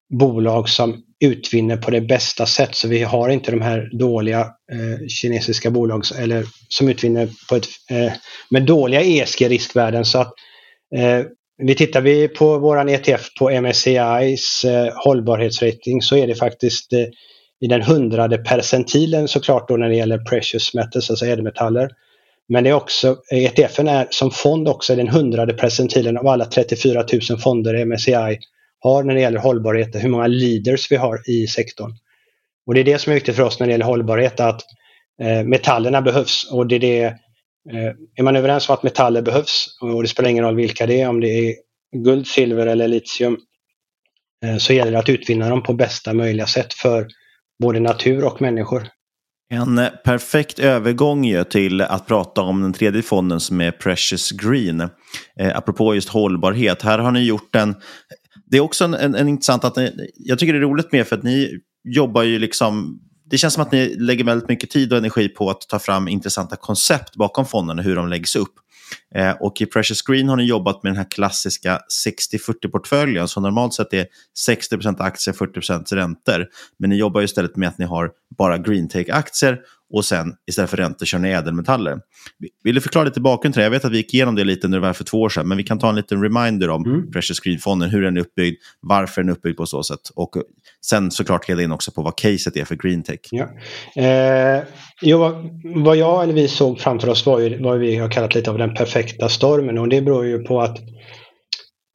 bolag som utvinner på det bästa sätt. Så vi har inte de här dåliga eh, kinesiska bolag eller som utvinner på ett, eh, med dåliga ESG-riskvärden. Så att eh, vi tittar vi på våran ETF på MSCIs eh, hållbarhetsrating så är det faktiskt eh, i den hundrade percentilen såklart då när det gäller precious metals, alltså ädelmetaller. Men det är också, ETFen är som fond också den hundrade percentilen av alla 34 000 fonder i MSCI har när det gäller hållbarhet, hur många leaders vi har i sektorn. Och det är det som är viktigt för oss när det gäller hållbarhet, att eh, metallerna behövs. Och det är, det, eh, är man överens om att metaller behövs, och det spelar ingen roll vilka det är, om det är guld, silver eller litium, eh, så gäller det att utvinna dem på bästa möjliga sätt för både natur och människor. En eh, perfekt övergång ju till att prata om den tredje fonden som är Precious Green. Eh, apropå just hållbarhet. Här har ni gjort en... Det är också en, en, en intressant att ni, jag tycker det är roligt med för att ni jobbar ju liksom... Det känns som att ni lägger väldigt mycket tid och energi på att ta fram intressanta koncept bakom fonderna, hur de läggs upp. Eh, och i Precious Green har ni jobbat med den här klassiska 60-40-portföljen som normalt sett är 60% aktier, 40% räntor. Men ni jobbar ju istället med att ni har bara green take-aktier och sen istället för räntor kör ni ädelmetaller. Vill du förklara lite bakgrund till det? Jag vet att vi gick igenom det lite när det var för två år sedan, men vi kan ta en liten reminder om Precious Green-fonden, hur den är uppbyggd, varför den är uppbyggd på så sätt och sen såklart leda in också på vad caset är för green take. Ja. Eh, jo, vad- jag eller vi såg framför oss var ju vad vi har kallat lite av den perfekta stormen och det beror ju på att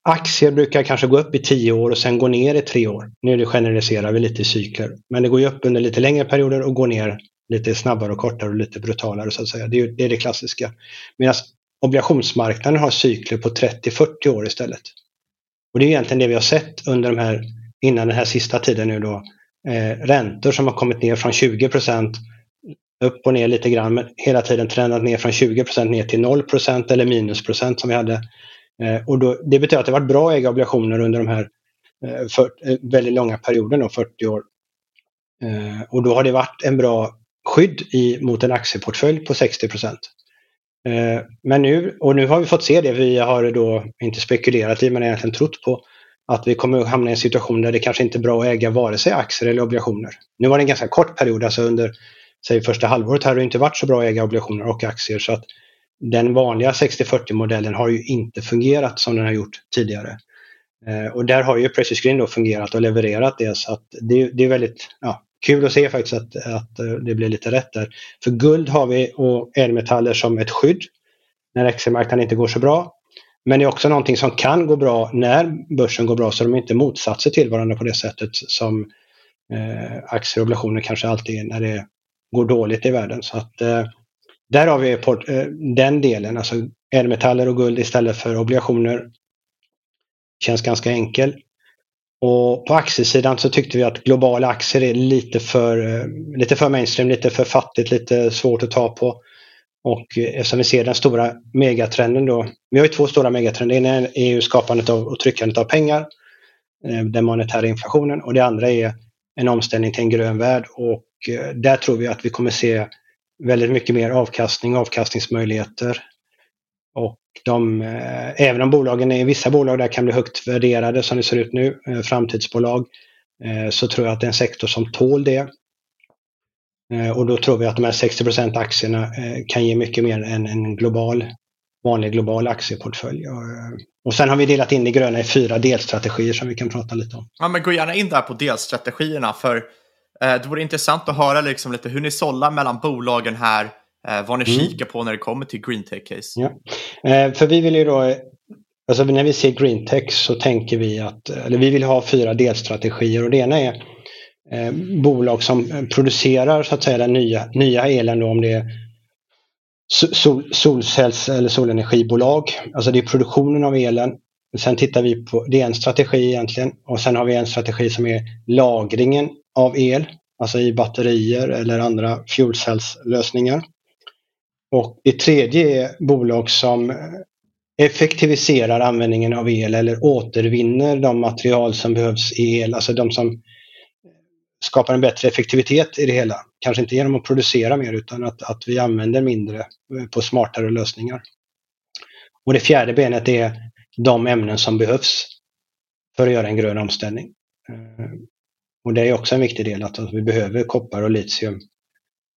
aktier brukar kanske gå upp i tio år och sen gå ner i tre år. Nu generaliserar vi lite i cykler. Men det går ju upp under lite längre perioder och går ner lite snabbare och kortare och lite brutalare så att säga. Det är det, är det klassiska. Medan obligationsmarknaden har cykler på 30-40 år istället. Och det är egentligen det vi har sett under de här, innan den här sista tiden nu då. Eh, räntor som har kommit ner från 20% upp och ner lite grann men hela tiden trendat ner från 20% ner till 0% eller minusprocent som vi hade. Eh, och då, det betyder att det varit bra att äga obligationer under de här eh, för, eh, väldigt långa perioderna, 40 år. Eh, och då har det varit en bra skydd i, mot en aktieportfölj på 60 Eh, Men nu, och nu har vi fått se det, vi har då inte spekulerat i men egentligen trott på att vi kommer att hamna i en situation där det kanske inte är bra att äga vare sig aktier eller obligationer. Nu var det en ganska kort period, alltså under säg första halvåret här har det inte varit så bra att äga obligationer och aktier så att den vanliga 60-40 modellen har ju inte fungerat som den har gjort tidigare. Eh, och där har ju Precious Green då fungerat och levererat det så att det, det är väldigt, ja, kul att se faktiskt att, att eh, det blir lite rätt där. För guld har vi och ädelmetaller som ett skydd när aktiemarknaden inte går så bra. Men det är också någonting som kan gå bra när börsen går bra så de är inte motsatser till varandra på det sättet som eh, aktier och obligationer kanske alltid är när det går dåligt i världen. Så att eh, där har vi port, eh, den delen, alltså ädelmetaller och guld istället för obligationer. Känns ganska enkel. Och på aktiesidan så tyckte vi att globala aktier är lite för, eh, lite för mainstream, lite för fattigt, lite svårt att ta på. Och eh, eftersom vi ser den stora megatrenden då. Vi har ju två stora megatrender. den ena är ju skapandet av och tryckandet av pengar. Eh, den monetära inflationen och det andra är en omställning till en grön värld och där tror vi att vi kommer se väldigt mycket mer avkastning, avkastningsmöjligheter. Och de, eh, även om bolagen är, vissa bolag där kan bli högt värderade som det ser ut nu, eh, framtidsbolag, eh, så tror jag att det är en sektor som tål det. Och då tror vi att de här 60% aktierna kan ge mycket mer än en global, vanlig global aktieportfölj. Och sen har vi delat in det gröna i fyra delstrategier som vi kan prata lite om. Ja, men gå gärna in där på delstrategierna för det vore intressant att höra liksom lite hur ni sållar mellan bolagen här, eh, vad ni mm. kikar på när det kommer till greentech case. Ja. Eh, för vi vill ju då, alltså när vi ser greentech så tänker vi att, eller vi vill ha fyra delstrategier och det ena är eh, bolag som producerar så att säga den nya, nya elen då om det är sol, solcells eller solenergibolag. Alltså det är produktionen av elen. Sen tittar vi på, det är en strategi egentligen och sen har vi en strategi som är lagringen av el, alltså i batterier eller andra fuelcellslösningar. Och det tredje är bolag som effektiviserar användningen av el eller återvinner de material som behövs i el, alltså de som skapar en bättre effektivitet i det hela. Kanske inte genom att producera mer utan att, att vi använder mindre eh, på smartare lösningar. Och det fjärde benet är de ämnen som behövs för att göra en grön omställning. Eh, och det är också en viktig del att vi behöver koppar och litium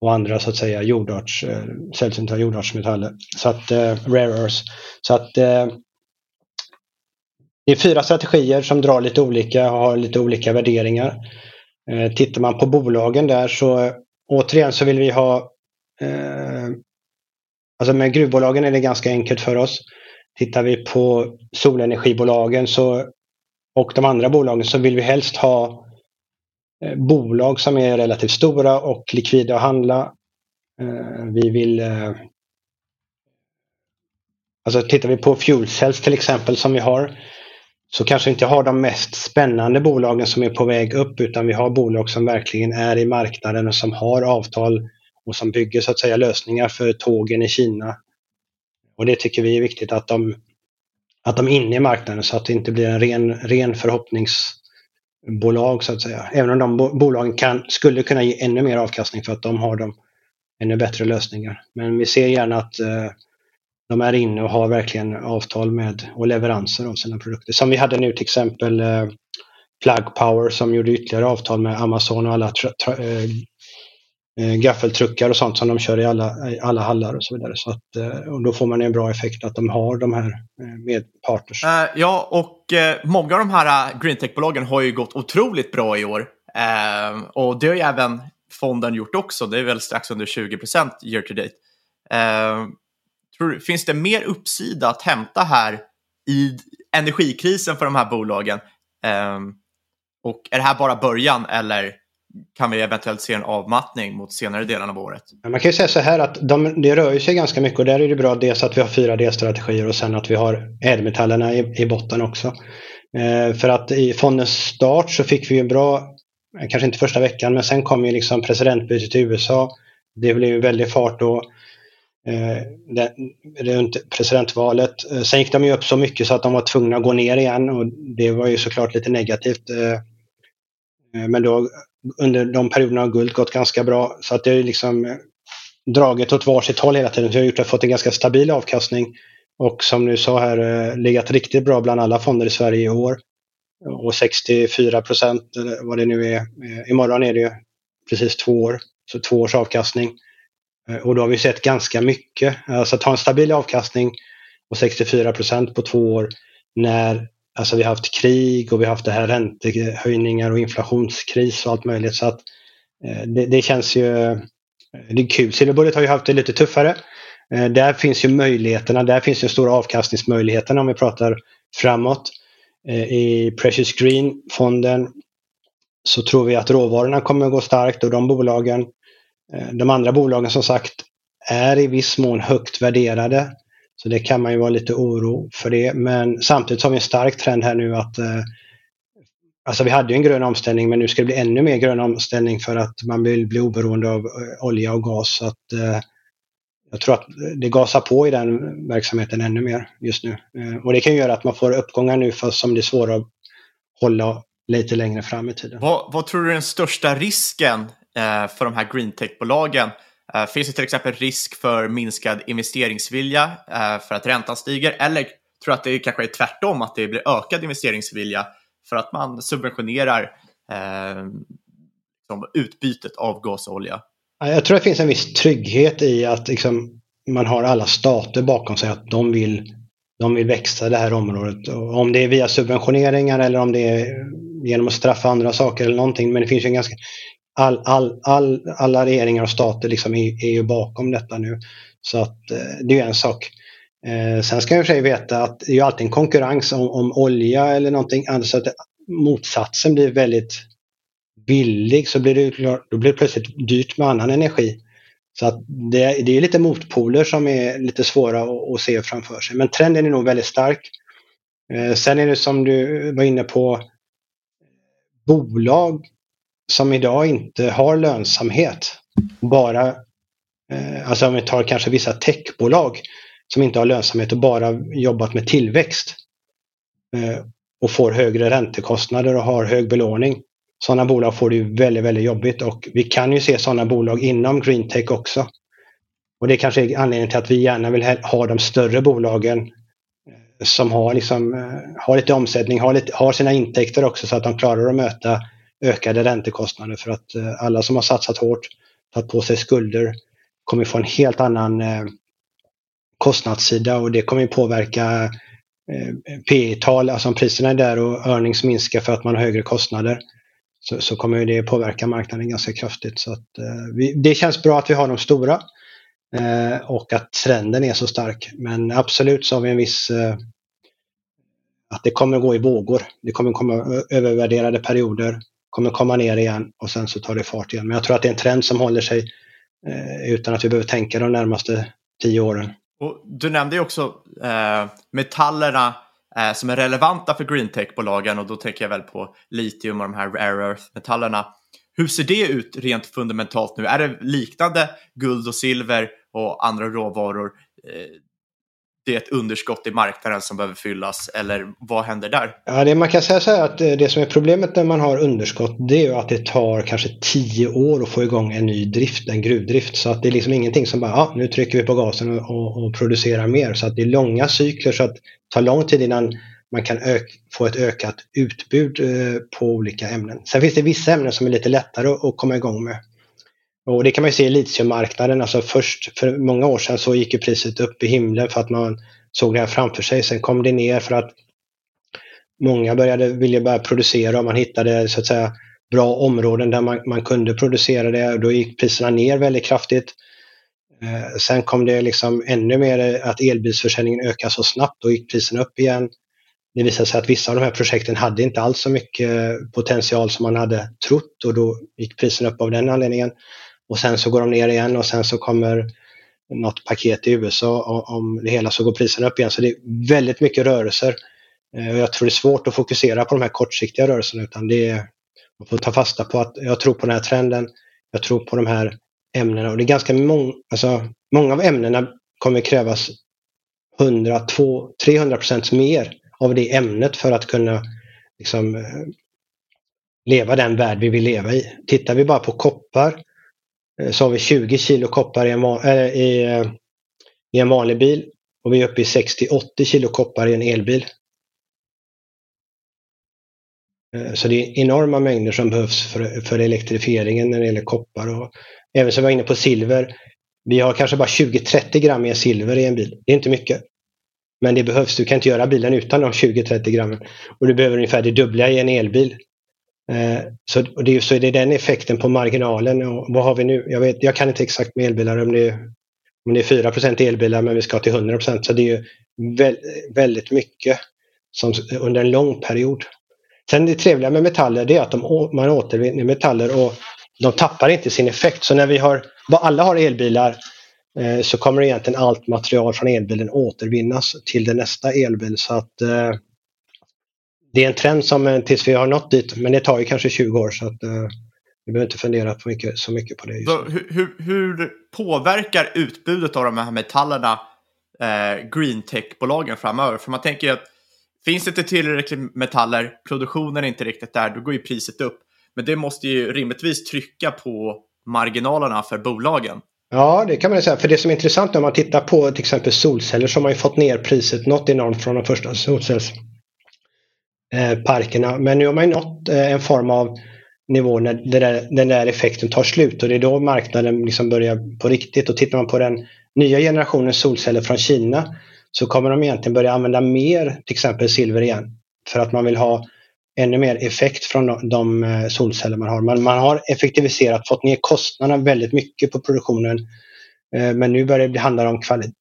och andra så att säga jordarts, eh, sällsynta jordartsmetaller. Så att, eh, rare earths. Så att eh, det är fyra strategier som drar lite olika och har lite olika värderingar. Eh, tittar man på bolagen där så återigen så vill vi ha eh, Alltså med gruvbolagen är det ganska enkelt för oss. Tittar vi på solenergibolagen så, och de andra bolagen så vill vi helst ha eh, Eh, bolag som är relativt stora och likvida att handla. Eh, vi vill eh, Alltså tittar vi på fuel cells till exempel som vi har så kanske inte har de mest spännande bolagen som är på väg upp utan vi har bolag som verkligen är i marknaden och som har avtal och som bygger så att säga lösningar för tågen i Kina. Och det tycker vi är viktigt att de, att de är inne i marknaden så att det inte blir en ren, ren bolag så att säga. Även om de bolagen kan, skulle kunna ge ännu mer avkastning för att de har de ännu bättre lösningar. Men vi ser gärna att eh, de är inne och har verkligen avtal med och leveranser av sina produkter. Som vi hade nu till exempel eh, Plug Power som gjorde ytterligare avtal med Amazon och alla eh, eh, Eh, gaffeltruckar och sånt som de kör i alla, i alla hallar och så vidare. Så att, eh, och då får man en bra effekt att de har de här eh, medpartners. ja, och många av de här greentech-bolagen har ju gått otroligt bra i år. och det har ju även fonden gjort också. Det är väl strax under 20 year to date. Tror, finns det mer uppsida att hämta här i energikrisen för de här bolagen? Och är det här bara början eller kan vi eventuellt se en avmattning mot senare delen av året? Man kan ju säga så här att de, det rör sig ganska mycket och där är det bra dels att vi har fyra delstrategier och sen att vi har ädelmetallerna i, i botten också. Eh, för att i fondens start så fick vi en bra, eh, kanske inte första veckan, men sen kom ju liksom presidentbytet i USA. Det blev ju väldigt fart då eh, runt presidentvalet. Eh, sen gick de ju upp så mycket så att de var tvungna att gå ner igen och det var ju såklart lite negativt. Eh, eh men då under de perioderna har guld gått ganska bra så att det är liksom eh, draget dragit åt varsitt håll hela tiden. Så jag har gjort att fått en ganska stabil avkastning och som du sa här eh, legat riktigt bra bland alla fonder i Sverige i år. Och 64 procent, vad det nu är. Eh, imorgon är det ju precis två år, så två års avkastning. Och då har vi sett ganska mycket. Alltså att ha en stabil avkastning och 64 procent på två år när alltså vi har haft krig och vi har haft det här räntehöjningar och inflationskris och allt möjligt. Så att eh, det, det, känns ju eh, det är kul. Silverbullet har ju haft det lite tuffare. Eh, där finns ju möjligheterna, där finns ju stora avkastningsmöjligheterna om vi pratar framåt. I Precious Green-fonden så tror vi att råvarorna kommer att gå starkt och de bolagen, de andra bolagen som sagt, är i viss mån högt värderade. Så det kan man ju vara lite oro för det. Men samtidigt har vi en stark trend här nu att eh, Alltså vi hade ju en grön omställning men nu ska det bli ännu mer grön omställning för att man vill bli oberoende av eh, olja och gas. Så att, eh, jag tror att det gasar på i den verksamheten ännu mer just nu. Eh, och det kan göra att man får uppgångar nu fast som det är svårare att hålla lite längre fram i tiden. Vad, vad tror du är den största risken eh, för de här greentech-bolagen Eh, finns det till exempel risk för minskad investeringsvilja eh, för att räntan stiger? Eller tror du att det kanske är tvärtom, att det blir ökad investeringsvilja för att man subventionerar eh, liksom utbytet av gas och olja? Jag tror det finns en viss trygghet i att liksom, man har alla stater bakom sig, att de vill, de vill växa det här området. Och om det är via subventioneringar eller om det är genom att straffa andra saker eller någonting. Men det finns ju en ganska all, all, all, alla regeringar och stater liksom är, är ju bakom detta nu. Så att eh, det är en sak. Eh, sen ska jag för sig veta att det är alltid en konkurrens om, om olja eller någonting annat. Så att motsatsen blir väldigt billig så blir det, då blir det plötsligt dyrt med annan energi. Så att det, det är lite motpoler som är lite svåra att, att, se framför sig. Men trenden är nog väldigt stark. Eh, sen är det som du var inne på bolag som idag inte har lönsamhet. Bara, eh, alltså om vi tar kanske vissa techbolag som inte har lönsamhet och bara jobbat med tillväxt eh, och får högre räntekostnader och har hög belåning. Sådana bolag får det ju väldigt, väldigt jobbigt och vi kan ju se sådana bolag inom greentech också. Och det kanske är anledningen till att vi gärna vill ha de större bolagen eh, som har, liksom, eh, har lite omsättning, har, lite, har sina intäkter också så att de klarar att möta ökade räntekostnader för att eh, alla som har satsat hårt, tagit på sig skulder, kommer få en helt annan eh, kostnadssida och det kommer påverka eh, P tal alltså om priserna är där och earnings minskar för att man har högre kostnader så, så kommer det påverka marknaden ganska kraftigt. Så att, vi, det känns bra att vi har de stora och att trenden är så stark. Men absolut så har vi en viss att det kommer gå i vågor. Det kommer komma övervärderade perioder kommer komma ner igen och sen så tar det fart igen. Men jag tror att det är en trend som håller sig eh, utan att vi behöver tänka de närmaste tio åren. Och du nämnde ju också eh, metallerna eh, som är relevanta för greentech-bolagen och då tänker jag väl på litium och de här rare earth-metallerna. Hur ser det ut rent fundamentalt nu? Är det liknande guld och silver och andra råvaror? Eh, det är ett underskott i marknaden som behöver fyllas eller vad händer där? Ja, det man kan säga så här att eh, det som är problemet när man har underskott det är ju att det tar kanske tio år att få igång en ny drift, en gruvdrift. Så att det är liksom ingenting som bara, ja, nu trycker vi på gasen och, och, och producerar mer. Så att det är långa cykler så att det tar lång tid innan man kan få ett ökat utbud eh, på olika ämnen. Sen finns det vissa ämnen som är lite lättare att komma igång med. Och det kan man ju se i litiummarknaden. Alltså först för många år sedan så gick ju priset upp i himlen för att man såg det här framför sig. Sen kom det ner för att många började vilja börja producera och man hittade så att säga bra områden där man, man kunde producera det och då gick priserna ner väldigt kraftigt. Eh, sen kom det liksom ännu mer att elbilsförsäljningen ökade så snabbt Då gick priserna upp igen. Det visade sig att vissa av de här projekten hade inte alls så mycket potential som man hade trott och då gick priserna upp av den anledningen. Och sen så går de ner igen och sen så kommer något paket i USA om det hela så går priserna upp igen. Så det är väldigt mycket rörelser. Eh, jag tror det är svårt att fokusera på de här kortsiktiga rörelserna utan det är, man får ta fasta på att jag tror på den här trenden. Jag tror på de här ämnena och det är ganska många, alltså många av ämnena kommer krävas 100, 200, 300 procent mer av det ämnet för att kunna liksom, eh, leva den värld vi vill leva i. Tittar vi bara på koppar Eh, så har vi 20 kilo koppar i en, äh, i, eh, i en vanlig bil och vi är uppe i 60-80 kilo koppar i en elbil. Eh, så det är enorma mängder som behövs för, för elektrifieringen när det gäller koppar. Och även som jag var inne på silver. Vi har kanske bara 20-30 gram mer silver i en bil. Det är inte mycket. Men det behövs. Du kan inte göra bilen utan de 20-30 grammen. Och du behöver ungefär det dubbla i en elbil. Eh, så, och det, är, så är det den effekten på marginalen. Och vad har vi nu? Jag, vet, jag kan inte exakt med elbilar om det är, om det är 4 elbilar men vi ska till 100% Så det är ju vä väldigt mycket som, under en lång period. Sen det trevliga med metaller det är att de, man återvinner metaller och de tappar inte sin effekt. Så när vi har, alla har elbilar eh, så kommer egentligen allt material från elbilen återvinnas till den nästa elbil. Så att eh, det är en trend som eh, tills vi har nått dit, men det tar ju kanske 20 år så att eh, vi behöver inte fundera på mycket, så mycket på det. Så, hur, hur, påverkar utbudet av de här metallerna eh, green tech-bolagen framöver? För man tänker att finns det inte tillräckligt metaller, produktionen är inte riktigt där, då går ju priset upp. Men det måste ju rimligtvis trycka på marginalerna för bolagen. Ja, det kan man säga. För det som är intressant när man tittar på till exempel solceller så har man ju fått ner priset något enormt från de första solcells Eh, parkerna. Men nu har man nått eh, en form av nivå när där, den där effekten tar slut och det är då marknaden liksom börjar på riktigt. Och tittar man på den nya generationen solceller från Kina så kommer de egentligen börja använda mer till exempel silver igen. För att man vill ha ännu mer effekt från de eh, solceller man har. Man, man har effektiviserat, fått ner kostnaderna väldigt mycket på produktionen. Men nu börjar det handla om kvali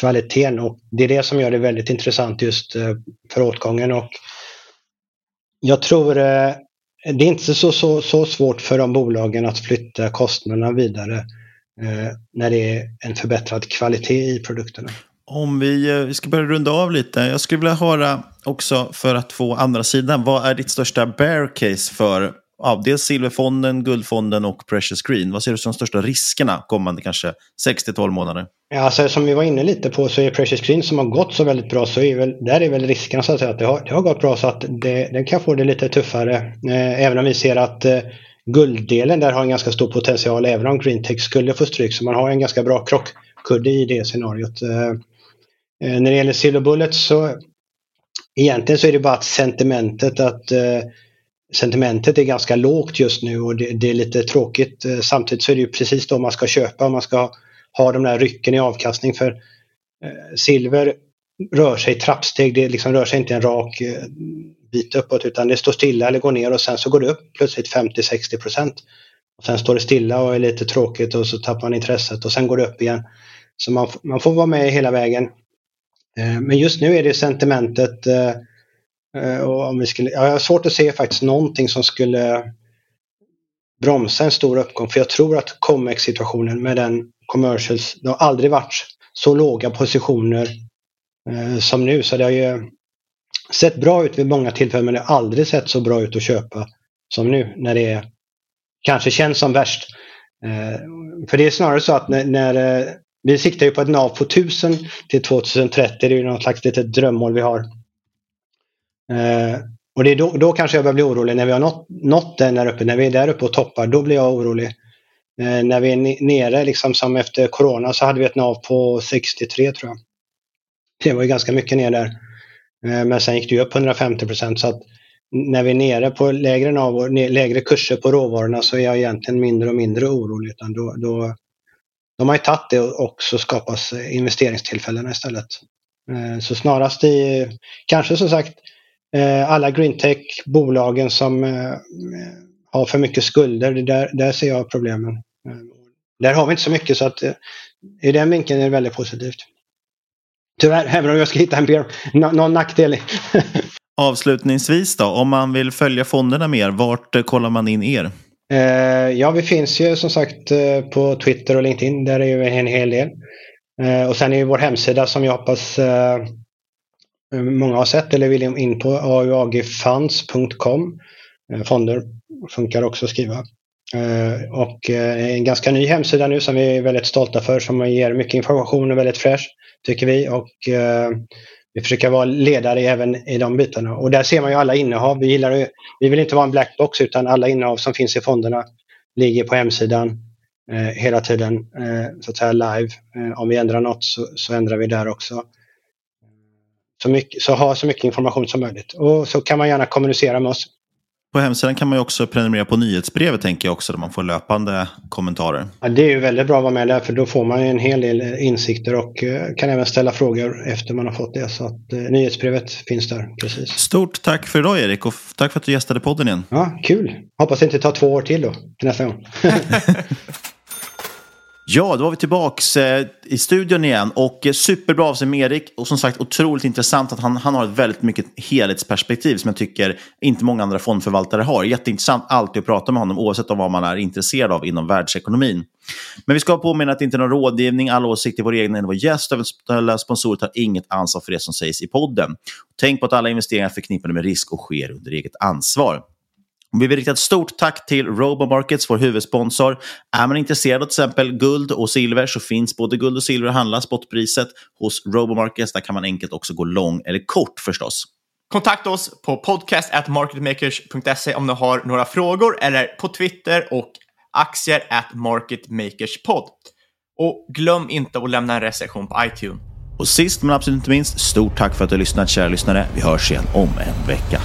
kvaliteten och det är det som gör det väldigt intressant just för åtgången. Och jag tror eh, det är inte så, så, så svårt för de bolagen att flytta kostnaderna vidare eh, när det är en förbättrad kvalitet i produkterna. Om vi, eh, vi ska börja runda av lite. Jag skulle vilja höra också för att få andra sidan. Vad är ditt största bear case för ja, dels Silverfonden, Guldfonden och Precious Green. Vad ser du som de största riskerna kommande kanske 6-12 månader? Ja, alltså, som vi var inne lite på så är Precious Green som har gått så väldigt bra så är väl, där är väl riskerna så att säga att det har, det har gått bra så att det, den kan få det lite tuffare. Eh, även om vi ser att eh, gulddelen där har en ganska stor potential även om Greentech skulle få stryk så man har en ganska bra krockkudde i det scenariot. Eh, eh, när det gäller Silver Bullet så egentligen så är det bara att sentimentet att eh, sentimentet är ganska lågt just nu och det, det, är lite tråkigt. Eh, samtidigt så är det ju precis då man ska köpa, man ska ha de där rycken i avkastning för eh, silver rör sig i trappsteg, det liksom rör sig inte en rak eh, bit uppåt utan det står stilla eller går ner och sen så går det upp plötsligt 50-60 procent. Och sen står det stilla och är lite tråkigt och så tappar man intresset och sen går det upp igen. Så man, man får vara med hela vägen. Eh, men just nu är det sentimentet Eh, Eh, och om vi skulle, jag har svårt att se faktiskt någonting som skulle bromsa en stor uppgång. För jag tror att Comex-situationen med den commercials, det har aldrig varit så låga positioner eh, som nu. Så det har ju sett bra ut vid många tillfällen men det har aldrig sett så bra ut att köpa som nu när det är, kanske känns som värst. Eh, för det är snarare så att när, när eh, vi siktar ju på ett NAV på 1000 till 2030, det är ju något slags litet drömmål vi har. Eh, och det är då, då kanske jag börjar bli orolig när vi har nått, nått den där uppe, när vi är där uppe och toppar, då blir jag orolig. Eh, när vi är nere, liksom som efter corona, så hade vi ett NAV på 63 tror jag. Det var ju ganska mycket ner där. Eh, men sen gick det ju upp 150 procent så att när vi är nere på lägre, NAV, lägre kurser på råvarorna så är jag egentligen mindre och mindre orolig. Utan då, då, de har ju tagit det och så skapas investeringstillfällena istället. Eh, så snarast i, kanske som sagt, Eh, alla greentech-bolagen som eh, har för mycket skulder, där, där ser jag problemen. Eh, där har vi inte så mycket så att i den vinkeln är det väldigt positivt. Tyvärr, även om jag ska hitta en beer, någon nackdel. Avslutningsvis då, om man vill följa fonderna mer, vart kollar man in er? Ja, vi finns ju som sagt på Twitter och LinkedIn. Där är vi en hel del. Och sen är ju vår hemsida som jag hoppas Eh, Eh, många har sett eller vill in på auagfunds.com. Eh, fonder funkar också att skriva. Eh, och en ganska ny hemsida nu som vi är väldigt stolta för som ger mycket information och väldigt fräsch tycker vi. Och vi försöker vara ledare även i de bitarna. Och där ser man ju alla innehav. Vi, gillar, vi vill inte vara en black box utan alla innehav som finns i fonderna ligger på hemsidan hela tiden så att säga live. om vi ändrar något så, så ändrar vi där också så, mycket, så ha så mycket information som möjligt. Och så kan man gärna kommunicera med oss. På hemsidan kan man ju också prenumerera på nyhetsbrevet, tänker jag också, där man får löpande kommentarer. Ja, det är ju väldigt bra att vara med där, för då får man en hel del insikter och eh, kan även ställa frågor efter man har fått det. Så att eh, nyhetsbrevet finns där, precis. Stort tack för idag, Erik, och tack för att du gästade podden igen. Ja, kul. Hoppas det inte tar två år till då, till nästa gång. Ja, då var vi tillbaks eh, i studion igen och eh, superbra av sig med Erik. Och som sagt otroligt intressant att han, han har ett väldigt mycket helhetsperspektiv som jag tycker inte många andra fondförvaltare har. Jätteintressant alltid att prata med honom oavsett om vad man är intresserad av inom världsekonomin. Men vi ska påminna att det inte är någon rådgivning, alla åsikter är egen egna, vår gäst eventuella sponsorer tar inget ansvar för det som sägs i podden. Tänk på att alla investeringar är förknippade med risk och sker under eget ansvar. Vi vill rikta ett stort tack till Robomarkets, vår huvudsponsor. Är man intresserad av till exempel guld och silver så finns både guld och silver att handla spotpriset hos Robomarkets. Där kan man enkelt också gå lång eller kort förstås. Kontakta oss på podcast.marketmakers.se om du har några frågor eller på Twitter och aktier at marketmakerspod. Och glöm inte att lämna en recension på iTunes. Och sist men absolut inte minst, stort tack för att du har lyssnat kära lyssnare. Vi hörs igen om en vecka.